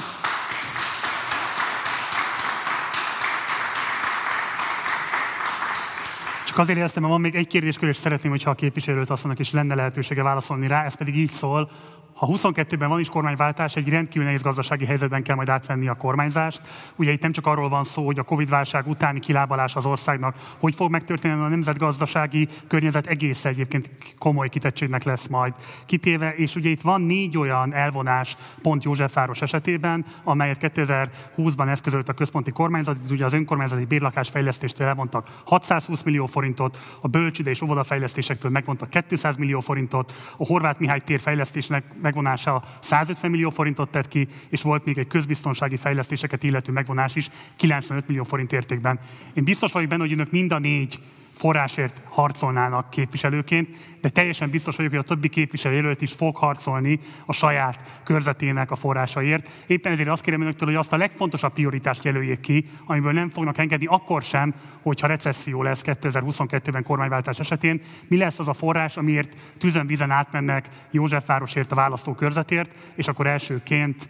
Csak azért éreztem, mert van még egy kérdéskör, és szeretném, hogyha a képviselőt asszonynak is lenne lehetősége válaszolni rá. Ez pedig így szól, ha 22-ben van is kormányváltás, egy rendkívül nehéz gazdasági helyzetben kell majd átvenni a kormányzást. Ugye itt nem csak arról van szó, hogy a Covid-válság utáni kilábalás az országnak hogy fog megtörténni, a nemzetgazdasági környezet egész egyébként komoly kitettségnek lesz majd kitéve, és ugye itt van négy olyan elvonás pont Józsefváros esetében, amelyet 2020-ban eszközölt a központi kormányzat, itt ugye az önkormányzati bérlakásfejlesztéstől elmondtak 620 millió forintot, a bölcside és óvodafejlesztésektől megmondtak 200 millió forintot, a Horváth Mihály tér fejlesztésnek megvonása 150 millió forintot tett ki, és volt még egy közbiztonsági fejlesztéseket illető megvonás is 95 millió forint értékben. Én biztos vagyok benne, hogy önök mind a négy forrásért harcolnának képviselőként, de teljesen biztos vagyok, hogy a többi képviselőjelölt is fog harcolni a saját körzetének a forrásaiért. Éppen ezért azt kérem önöktől, hogy azt a legfontosabb prioritást jelöljék ki, amiből nem fognak engedni akkor sem, hogyha recesszió lesz 2022-ben kormányváltás esetén. Mi lesz az a forrás, amiért tüzen-vizen átmennek Józsefvárosért a választókörzetért, és akkor elsőként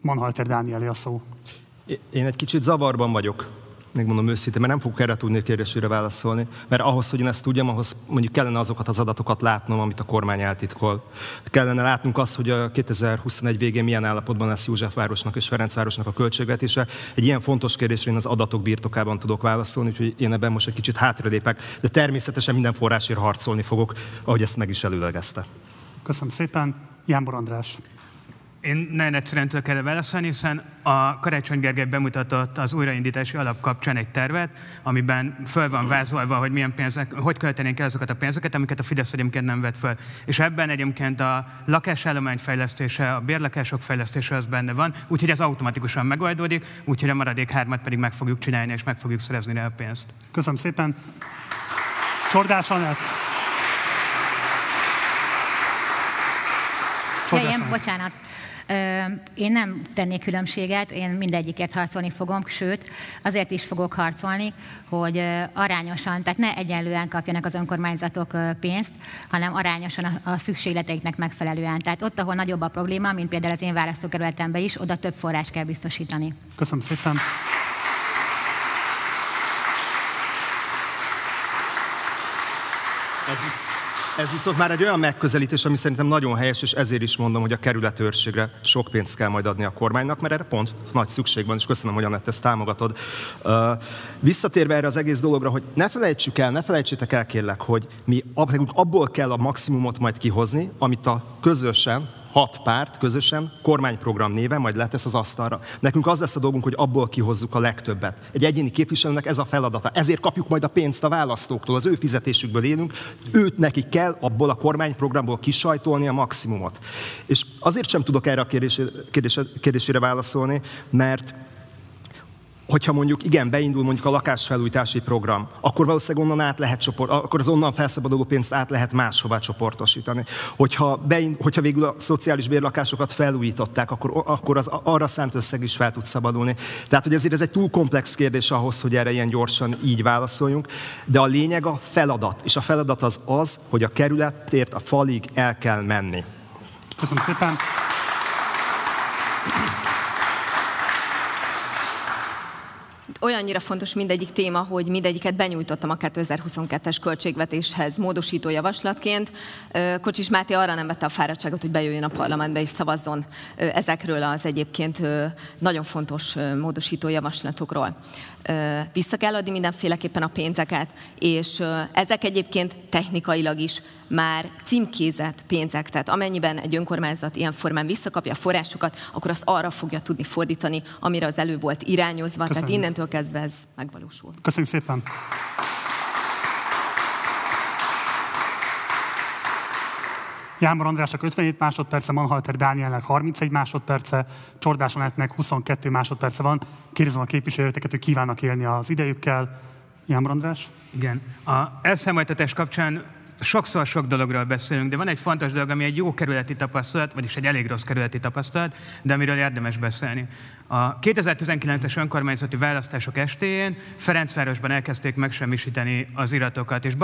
Manhalter Dánielé a szó. Én egy kicsit zavarban vagyok megmondom őszintén, mert nem fogok erre tudni a kérdésére válaszolni, mert ahhoz, hogy én ezt tudjam, ahhoz mondjuk kellene azokat az adatokat látnom, amit a kormány eltitkol. Kellene látnunk azt, hogy a 2021 végén milyen állapotban lesz Józsefvárosnak és Ferencvárosnak a költségvetése. Egy ilyen fontos kérdésre én az adatok birtokában tudok válaszolni, úgyhogy én ebben most egy kicsit hátralépek, de természetesen minden forrásért harcolni fogok, ahogy ezt meg is előlegezte. Köszönöm szépen. Jánbor András. Én nagyon egyszerűen tudok erre válaszolni, hiszen a Karácsony Gergely bemutatott az újraindítási alap kapcsán egy tervet, amiben föl van vázolva, hogy milyen pénzek, hogy költenénk el azokat a pénzeket, amiket a Fidesz egyébként nem vett föl. És ebben egyébként a lakásállomány fejlesztése, a bérlakások fejlesztése az benne van, úgyhogy ez automatikusan megoldódik, úgyhogy a maradék hármat pedig meg fogjuk csinálni, és meg fogjuk szerezni rá a pénzt. Köszönöm szépen. Csordás Anett. Ja, én, bocsánat. Én nem tennék különbséget, én mindegyikért harcolni fogom, sőt, azért is fogok harcolni, hogy arányosan, tehát ne egyenlően kapjanak az önkormányzatok pénzt, hanem arányosan a szükségleteiknek megfelelően. Tehát ott, ahol nagyobb a probléma, mint például az én választókerületemben is, oda több forrás kell biztosítani. Köszönöm szépen. Ez is ez viszont már egy olyan megközelítés, ami szerintem nagyon helyes, és ezért is mondom, hogy a kerületőrségre sok pénzt kell majd adni a kormánynak, mert erre pont nagy szükség van, és köszönöm, hogy Anett ezt támogatod. Visszatérve erre az egész dologra, hogy ne felejtsük el, ne felejtsétek el kérlek, hogy mi abból kell a maximumot majd kihozni, amit a közösen, hat párt közösen kormányprogram néven majd letesz az asztalra. Nekünk az lesz a dolgunk, hogy abból kihozzuk a legtöbbet. Egy egyéni képviselőnek ez a feladata. Ezért kapjuk majd a pénzt a választóktól, az ő fizetésükből élünk, őt nekik kell abból a kormányprogramból kisajtolni a maximumot. És azért sem tudok erre a kérdésére, kérdésére válaszolni, mert hogyha mondjuk igen, beindul mondjuk a lakásfelújítási program, akkor valószínűleg onnan át lehet csoport, akkor az onnan felszabaduló pénzt át lehet máshová csoportosítani. Hogyha, beind, hogyha végül a szociális bérlakásokat felújították, akkor, akkor az arra szánt összeg is fel tud szabadulni. Tehát, hogy ezért ez egy túl komplex kérdés ahhoz, hogy erre ilyen gyorsan így válaszoljunk, de a lényeg a feladat, és a feladat az az, hogy a kerülettért a falig el kell menni. Köszönöm szépen. Olyannyira fontos mindegyik téma, hogy mindegyiket benyújtottam a 2022-es költségvetéshez módosító javaslatként. Kocsis Máté arra nem vette a fáradtságot, hogy bejöjjön a parlamentbe és szavazzon ezekről az egyébként nagyon fontos módosító javaslatokról vissza kell adni mindenféleképpen a pénzeket, és ezek egyébként technikailag is már címkézett pénzek, tehát amennyiben egy önkormányzat ilyen formán visszakapja a forrásokat, akkor azt arra fogja tudni fordítani, amire az elő volt irányozva, Köszönjük. tehát innentől kezdve ez megvalósul. Köszönjük szépen! Jámor Andrásnak 57 másodperce, Manhalter Dánielnek 31 másodperce, Csordás Anetnek 22 másodperce van. Kérdezem a képviselőteket, hogy kívánnak élni az idejükkel. Jámor András? Igen. A elszámoltatás kapcsán sokszor sok dologról beszélünk, de van egy fontos dolog, ami egy jó kerületi tapasztalat, vagyis egy elég rossz kerületi tapasztalat, de amiről érdemes beszélni. A 2019-es önkormányzati választások estéjén Ferencvárosban elkezdték megsemmisíteni az iratokat, és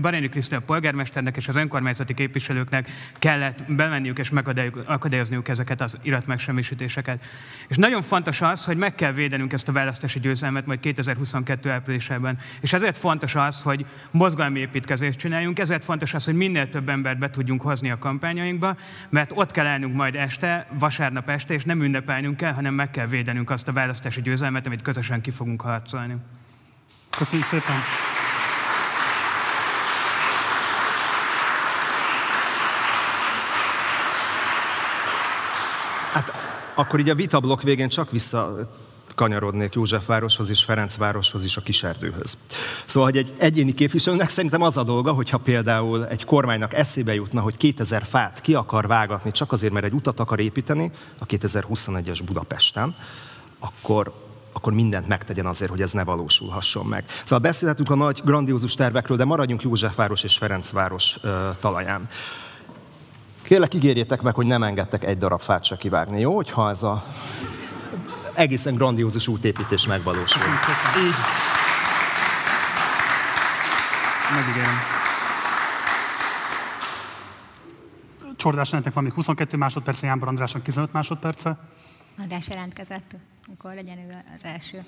Barányi Krisztina polgármesternek és az önkormányzati képviselőknek kellett bemenniük és megakadályozniuk ezeket az irat megsemmisítéseket. És nagyon fontos az, hogy meg kell védenünk ezt a választási győzelmet majd 2022 áprilisában. És ezért fontos az, hogy mozgalmi építkezést csináljunk, ezért fontos az, hogy minél több embert be tudjunk hozni a kampányainkba, mert ott kell állnunk majd este, vasárnap este, és nem ünnepelnünk kell, hanem meg kell védenünk azt a választási győzelmet, amit közösen ki fogunk harcolni. Köszönjük szépen! Hát akkor így a vitablok végén csak vissza kanyarodnék Józsefvároshoz és Ferencvároshoz is a kiserdőhöz. Szóval, hogy egy egyéni képviselőnek szerintem az a dolga, hogyha például egy kormánynak eszébe jutna, hogy 2000 fát ki akar vágatni csak azért, mert egy utat akar építeni a 2021-es Budapesten, akkor akkor mindent megtegyen azért, hogy ez ne valósulhasson meg. Szóval beszélhetünk a nagy, grandiózus tervekről, de maradjunk Józsefváros és Ferencváros uh, talaján. Kérlek, ígérjétek meg, hogy nem engedtek egy darab fát se kivágni, jó? Hogyha ez a egészen grandiózus útépítés megvalósul. Így. Megígérem. Csordás van még 22 másodperce, Jánbor Andrásnak 15 másodperce. András jelentkezett, akkor legyen ő az első.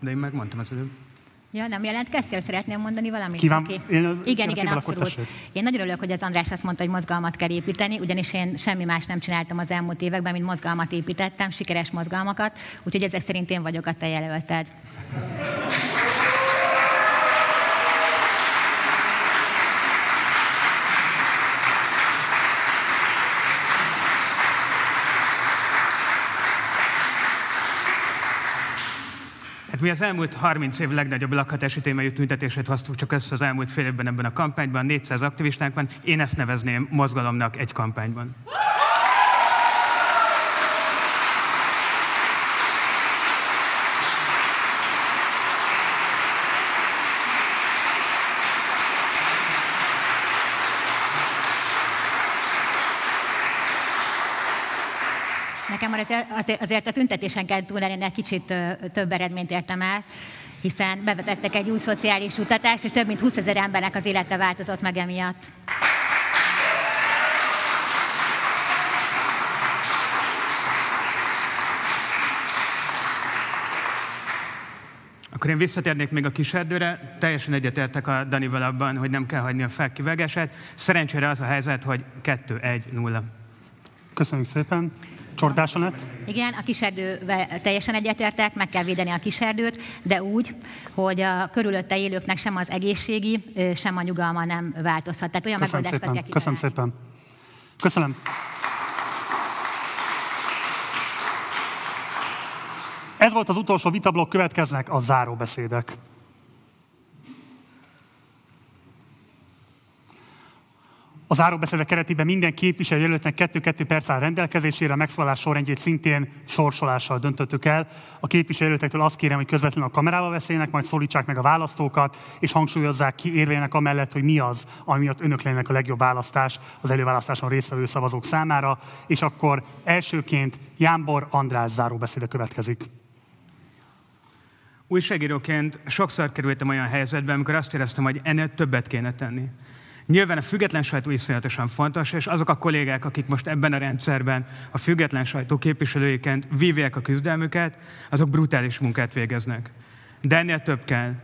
De én megmondtam az előbb. Ja, nem jelentkeztél? Szeretném mondani valamit? Kíván, én, igen, igen, abszolút. Én nagyon örülök, hogy az András azt mondta, hogy mozgalmat kell építeni, ugyanis én semmi más nem csináltam az elmúlt években, mint mozgalmat építettem, sikeres mozgalmakat, úgyhogy ezek szerint én vagyok a te jelölted. Hát mi az elmúlt 30 év legnagyobb lakhatási témájú tüntetését hoztuk csak össze az elmúlt fél évben ebben a kampányban. 400 aktivistánk van, én ezt nevezném mozgalomnak egy kampányban. Nekem azért, azért a tüntetésen kell túlélni, egy kicsit több eredményt értem el, hiszen bevezettek egy új szociális utatást, és több mint 20 ezer embernek az élete változott meg emiatt. Akkor én visszatérnék még a kiserdőre. Teljesen egyetértek a Danival abban, hogy nem kell hagyni a felkivágását. Szerencsére az a helyzet, hogy 2-1-0. Köszönjük szépen. Csordás lett? Igen, a kiserdővel teljesen egyetértek, meg kell védeni a kiserdőt, de úgy, hogy a körülötte élőknek sem az egészségi, sem a nyugalma nem változhat. Tehát olyan Köszönöm szépen. kell Köszönöm szépen. Köszönöm. Ez volt az utolsó vitablok, következnek a záróbeszédek. A záróbeszéde keretében minden képviselőjelöltnek 2-2 perc áll rendelkezésére, a megszólalás sorrendjét szintén sorsolással döntöttük el. A képviselőjelöltektől azt kérem, hogy közvetlenül a kamerába beszélnek, majd szólítsák meg a választókat, és hangsúlyozzák ki érvének amellett, hogy mi az, ami miatt önök lennének a legjobb választás az előválasztáson résztvevő szavazók számára. És akkor elsőként Jánbor András záróbeszéde következik. Újságíróként sokszor kerültem olyan helyzetbe, amikor azt éreztem, hogy ennél többet kéne tenni. Nyilván a független sajtó iszonyatosan fontos, és azok a kollégák, akik most ebben a rendszerben a független sajtó képviselőiként vívják a küzdelmüket, azok brutális munkát végeznek. De ennél több kell.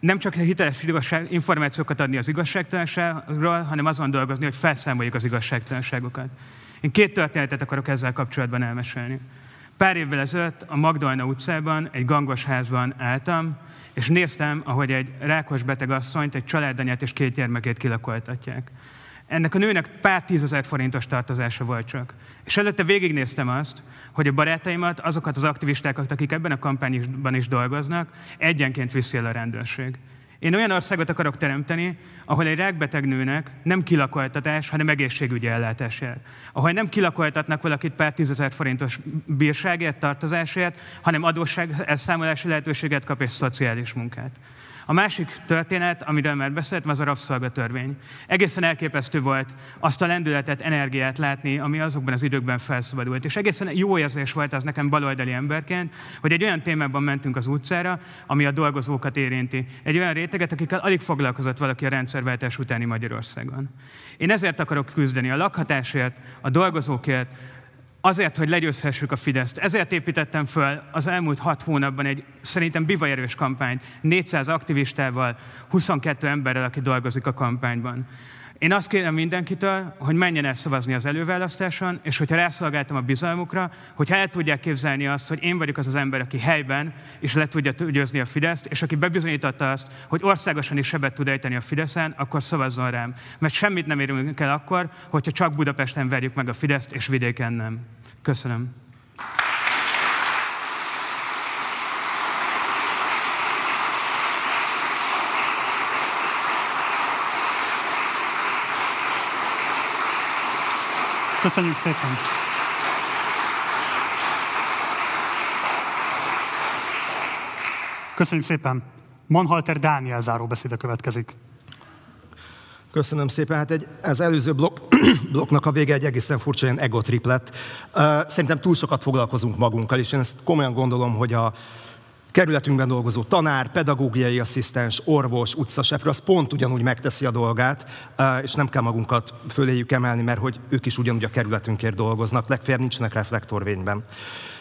Nem csak hiteles információkat adni az igazságtalanságról, hanem azon dolgozni, hogy felszámoljuk az igazságtalanságokat. Én két történetet akarok ezzel kapcsolatban elmesélni. Pár évvel ezelőtt a Magdalna utcában egy gangos házban álltam, és néztem, ahogy egy rákos beteg asszonyt, egy családanyát és két gyermekét kilakoltatják. Ennek a nőnek pár tízezer forintos tartozása volt csak. És előtte végignéztem azt, hogy a barátaimat, azokat az aktivistákat, akik ebben a kampányban is dolgoznak, egyenként viszi el a rendőrség. Én olyan országot akarok teremteni, ahol egy rákbeteg nőnek nem kilakoltatás, hanem egészségügyi ellátás jár. Ahol nem kilakoltatnak valakit pár tízezer forintos bírságért, tartozásért, hanem adósság elszámolási lehetőséget kap és szociális munkát. A másik történet, amiről már beszéltem, az a rabszolgatörvény. Egészen elképesztő volt azt a lendületet, energiát látni, ami azokban az időkben felszabadult. És egészen jó érzés volt az nekem baloldali emberként, hogy egy olyan témában mentünk az utcára, ami a dolgozókat érinti. Egy olyan réteget, akikkel alig foglalkozott valaki a rendszerváltás utáni Magyarországon. Én ezért akarok küzdeni a lakhatásért, a dolgozókért, azért, hogy legyőzhessük a Fideszt. Ezért építettem föl az elmúlt hat hónapban egy szerintem bivajerős kampányt, 400 aktivistával, 22 emberrel, aki dolgozik a kampányban. Én azt kérem mindenkitől, hogy menjen el szavazni az előválasztáson, és hogyha rászolgáltam a bizalmukra, hogyha el tudják képzelni azt, hogy én vagyok az az ember, aki helyben is le tudja győzni a Fideszt, és aki bebizonyította azt, hogy országosan is sebet tud ejteni a Fideszen, akkor szavazzon rám. Mert semmit nem érünk el akkor, hogyha csak Budapesten verjük meg a Fideszt, és vidéken nem. Köszönöm. Köszönjük szépen! Köszönjük szépen! Manhalter Dániel záró beszéde következik. Köszönöm szépen. Hát egy, az előző blokk, [clears throat] blokknak a vége egy egészen furcsa ilyen egotriplet. Szerintem túl sokat foglalkozunk magunkkal, és én ezt komolyan gondolom, hogy a kerületünkben dolgozó tanár, pedagógiai asszisztens, orvos, utcasefről, az pont ugyanúgy megteszi a dolgát, és nem kell magunkat föléjük emelni, mert hogy ők is ugyanúgy a kerületünkért dolgoznak, legfeljebb nincsenek reflektorvényben.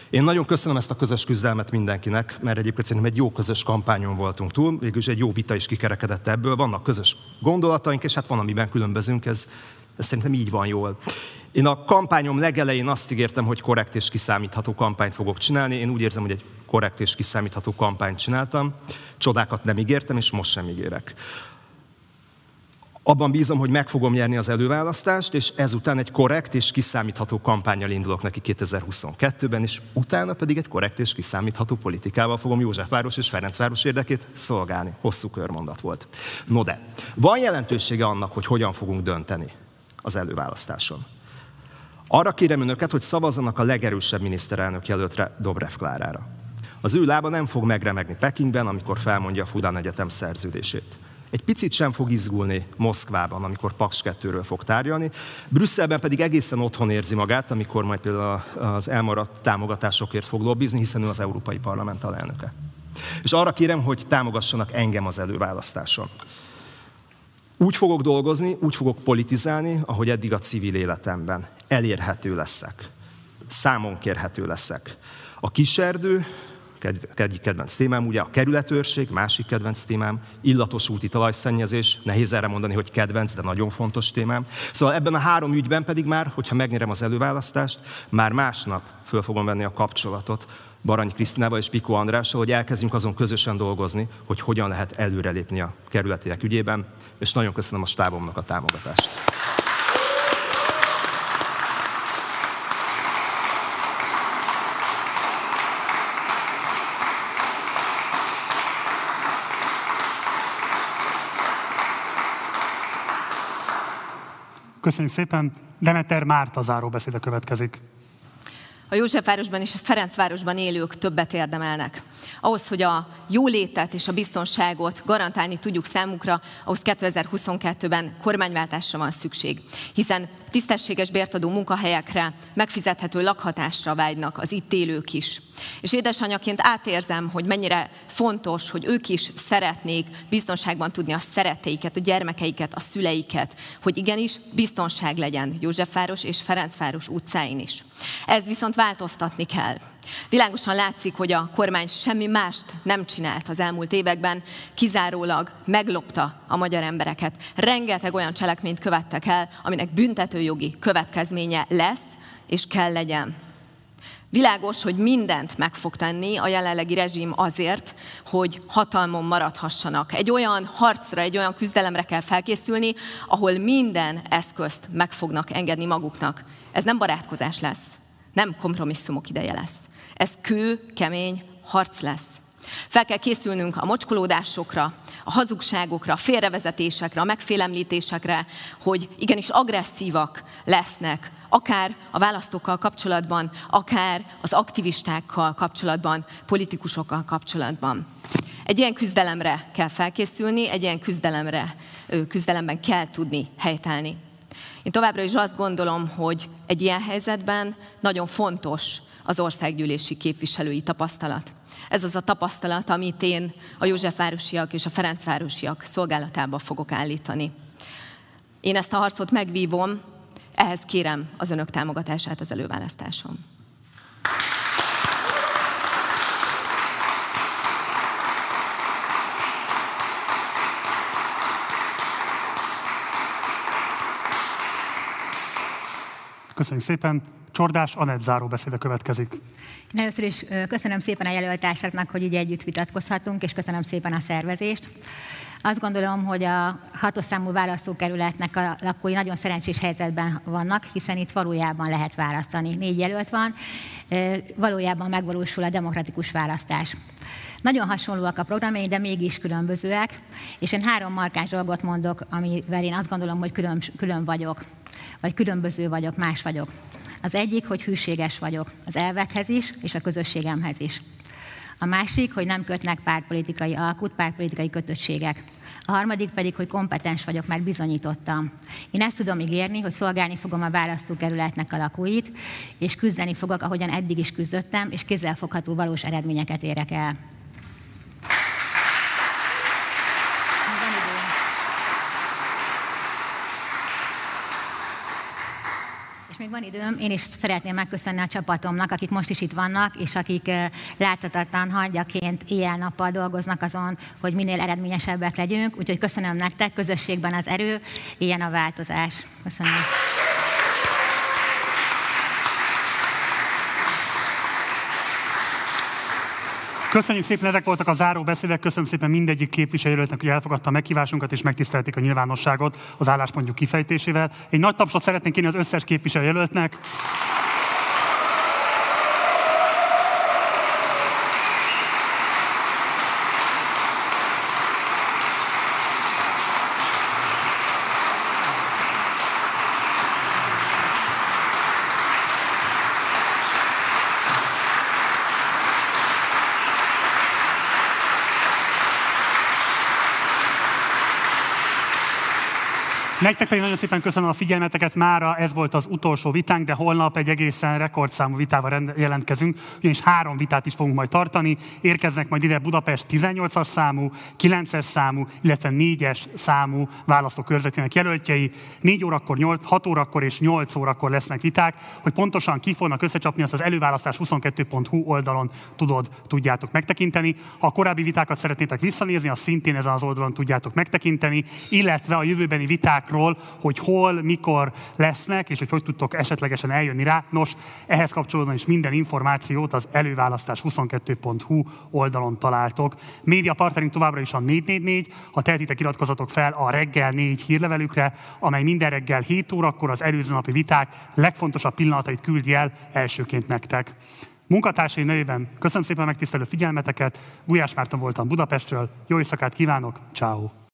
Én nagyon köszönöm ezt a közös küzdelmet mindenkinek, mert egyébként szerintem egy jó közös kampányon voltunk túl, végülis egy jó vita is kikerekedett ebből, vannak közös gondolataink, és hát van, amiben különbözünk, ez, ez szerintem így van jól. Én a kampányom legelején azt ígértem, hogy korrekt és kiszámítható kampányt fogok csinálni. Én úgy érzem, hogy egy korrekt és kiszámítható kampányt csináltam. Csodákat nem ígértem, és most sem ígérek. Abban bízom, hogy meg fogom nyerni az előválasztást, és ezután egy korrekt és kiszámítható kampányjal indulok neki 2022-ben, és utána pedig egy korrekt és kiszámítható politikával fogom Józsefváros és Ferencváros érdekét szolgálni. Hosszú körmondat volt. No de, van jelentősége annak, hogy hogyan fogunk dönteni az előválasztáson. Arra kérem önöket, hogy szavazzanak a legerősebb miniszterelnök jelöltre, Dobrev Klárára. Az ő lába nem fog megremegni Pekingben, amikor felmondja a Fudan Egyetem szerződését. Egy picit sem fog izgulni Moszkvában, amikor Paks 2-ről fog tárgyalni. Brüsszelben pedig egészen otthon érzi magát, amikor majd például az elmaradt támogatásokért fog lobbizni, hiszen ő az Európai Parlament alelnöke. És arra kérem, hogy támogassanak engem az előválasztáson. Úgy fogok dolgozni, úgy fogok politizálni, ahogy eddig a civil életemben. Elérhető leszek. Számon kérhető leszek. A kiserdő, egyik kedvenc témám, ugye a kerületőrség, másik kedvenc témám, illatos úti talajszennyezés, nehéz erre mondani, hogy kedvenc, de nagyon fontos témám. Szóval ebben a három ügyben pedig már, hogyha megnyerem az előválasztást, már másnap föl fogom venni a kapcsolatot Barany Krisztinával és Piko Andrással, hogy elkezdjünk azon közösen dolgozni, hogy hogyan lehet előrelépni a kerületiek ügyében, és nagyon köszönöm a stábomnak a támogatást. Köszönjük szépen. Demeter Márta záróbeszéde következik a Józsefvárosban és a Ferencvárosban élők többet érdemelnek. Ahhoz, hogy a jólétet és a biztonságot garantálni tudjuk számukra, ahhoz 2022-ben kormányváltásra van szükség. Hiszen tisztességes bértadó munkahelyekre, megfizethető lakhatásra vágynak az itt élők is. És édesanyaként átérzem, hogy mennyire fontos, hogy ők is szeretnék biztonságban tudni a szeretteiket, a gyermekeiket, a szüleiket, hogy igenis biztonság legyen Józsefváros és Ferencváros utcáin is. Ez viszont változtatni kell. Világosan látszik, hogy a kormány semmi mást nem csinált az elmúlt években, kizárólag meglopta a magyar embereket. Rengeteg olyan cselekményt követtek el, aminek büntetőjogi következménye lesz, és kell legyen. Világos, hogy mindent meg fog tenni a jelenlegi rezsim azért, hogy hatalmon maradhassanak. Egy olyan harcra, egy olyan küzdelemre kell felkészülni, ahol minden eszközt meg fognak engedni maguknak. Ez nem barátkozás lesz, nem kompromisszumok ideje lesz. Ez kő, kemény harc lesz. Fel kell készülnünk a mocskolódásokra, a hazugságokra, a félrevezetésekre, a megfélemlítésekre, hogy igenis agresszívak lesznek, akár a választókkal kapcsolatban, akár az aktivistákkal kapcsolatban, politikusokkal kapcsolatban. Egy ilyen küzdelemre kell felkészülni, egy ilyen küzdelemre, küzdelemben kell tudni helytállni. Én továbbra is azt gondolom, hogy egy ilyen helyzetben nagyon fontos az országgyűlési képviselői tapasztalat. Ez az a tapasztalat, amit én a Józsefvárosiak és a Ferencvárosiak szolgálatába fogok állítani. Én ezt a harcot megvívom, ehhez kérem az önök támogatását az előválasztáson. Köszönjük szépen. Csordás Anett záró beszéde következik. Először is köszönöm szépen a jelöltársaknak, hogy így együtt vitatkozhatunk, és köszönöm szépen a szervezést. Azt gondolom, hogy a hatos számú választókerületnek a lakói nagyon szerencsés helyzetben vannak, hiszen itt valójában lehet választani. Négy jelölt van, valójában megvalósul a demokratikus választás. Nagyon hasonlóak a programjaink, de mégis különbözőek, és én három markás dolgot mondok, amivel én azt gondolom, hogy külön, külön vagyok, vagy különböző vagyok, más vagyok. Az egyik, hogy hűséges vagyok az elvekhez is, és a közösségemhez is. A másik, hogy nem kötnek pártpolitikai alkut, pártpolitikai kötöttségek. A harmadik pedig, hogy kompetens vagyok, mert bizonyítottam. Én ezt tudom ígérni, hogy szolgálni fogom a választókerületnek a lakóit, és küzdeni fogok, ahogyan eddig is küzdöttem, és kézzelfogható valós eredményeket érek el. még van időm, én is szeretném megköszönni a csapatomnak, akik most is itt vannak, és akik láthatatlan hangyaként éjjel-nappal dolgoznak azon, hogy minél eredményesebbek legyünk. Úgyhogy köszönöm nektek, közösségben az erő, ilyen a változás. Köszönöm. Köszönjük szépen, ezek voltak a záró beszédek. Köszönöm szépen mindegyik képviselőnek, hogy elfogadta a meghívásunkat és megtisztelték a nyilvánosságot az álláspontjuk kifejtésével. Egy nagy tapsot szeretnénk kérni az összes képviselőjelöltnek. Nektek pedig nagyon szépen köszönöm a figyelmeteket, mára ez volt az utolsó vitánk, de holnap egy egészen rekordszámú vitával jelentkezünk, ugyanis három vitát is fogunk majd tartani. Érkeznek majd ide Budapest 18-as számú, 9-es számú, illetve 4-es számú választókörzetének jelöltjei. 4 órakor, 8, 6 órakor és 8 órakor lesznek viták, hogy pontosan ki fognak összecsapni, azt az előválasztás 22.hu oldalon tudod, tudjátok megtekinteni. Ha a korábbi vitákat szeretnétek visszanézni, azt szintén ezen az oldalon tudjátok megtekinteni, illetve a jövőbeni viták témákról, hogy hol, mikor lesznek, és hogy hogy tudtok esetlegesen eljönni rá. Nos, ehhez kapcsolódóan is minden információt az előválasztás22.hu oldalon találtok. Média partnerünk továbbra is a 444, ha tehetitek iratkozatok fel a reggel 4 hírlevelükre, amely minden reggel 7 órakor az előző napi viták legfontosabb pillanatait küldi el elsőként nektek. Munkatársai nevében köszönöm szépen megtisztelő figyelmeteket, Gulyás Márton voltam Budapestről, jó éjszakát kívánok, ciao.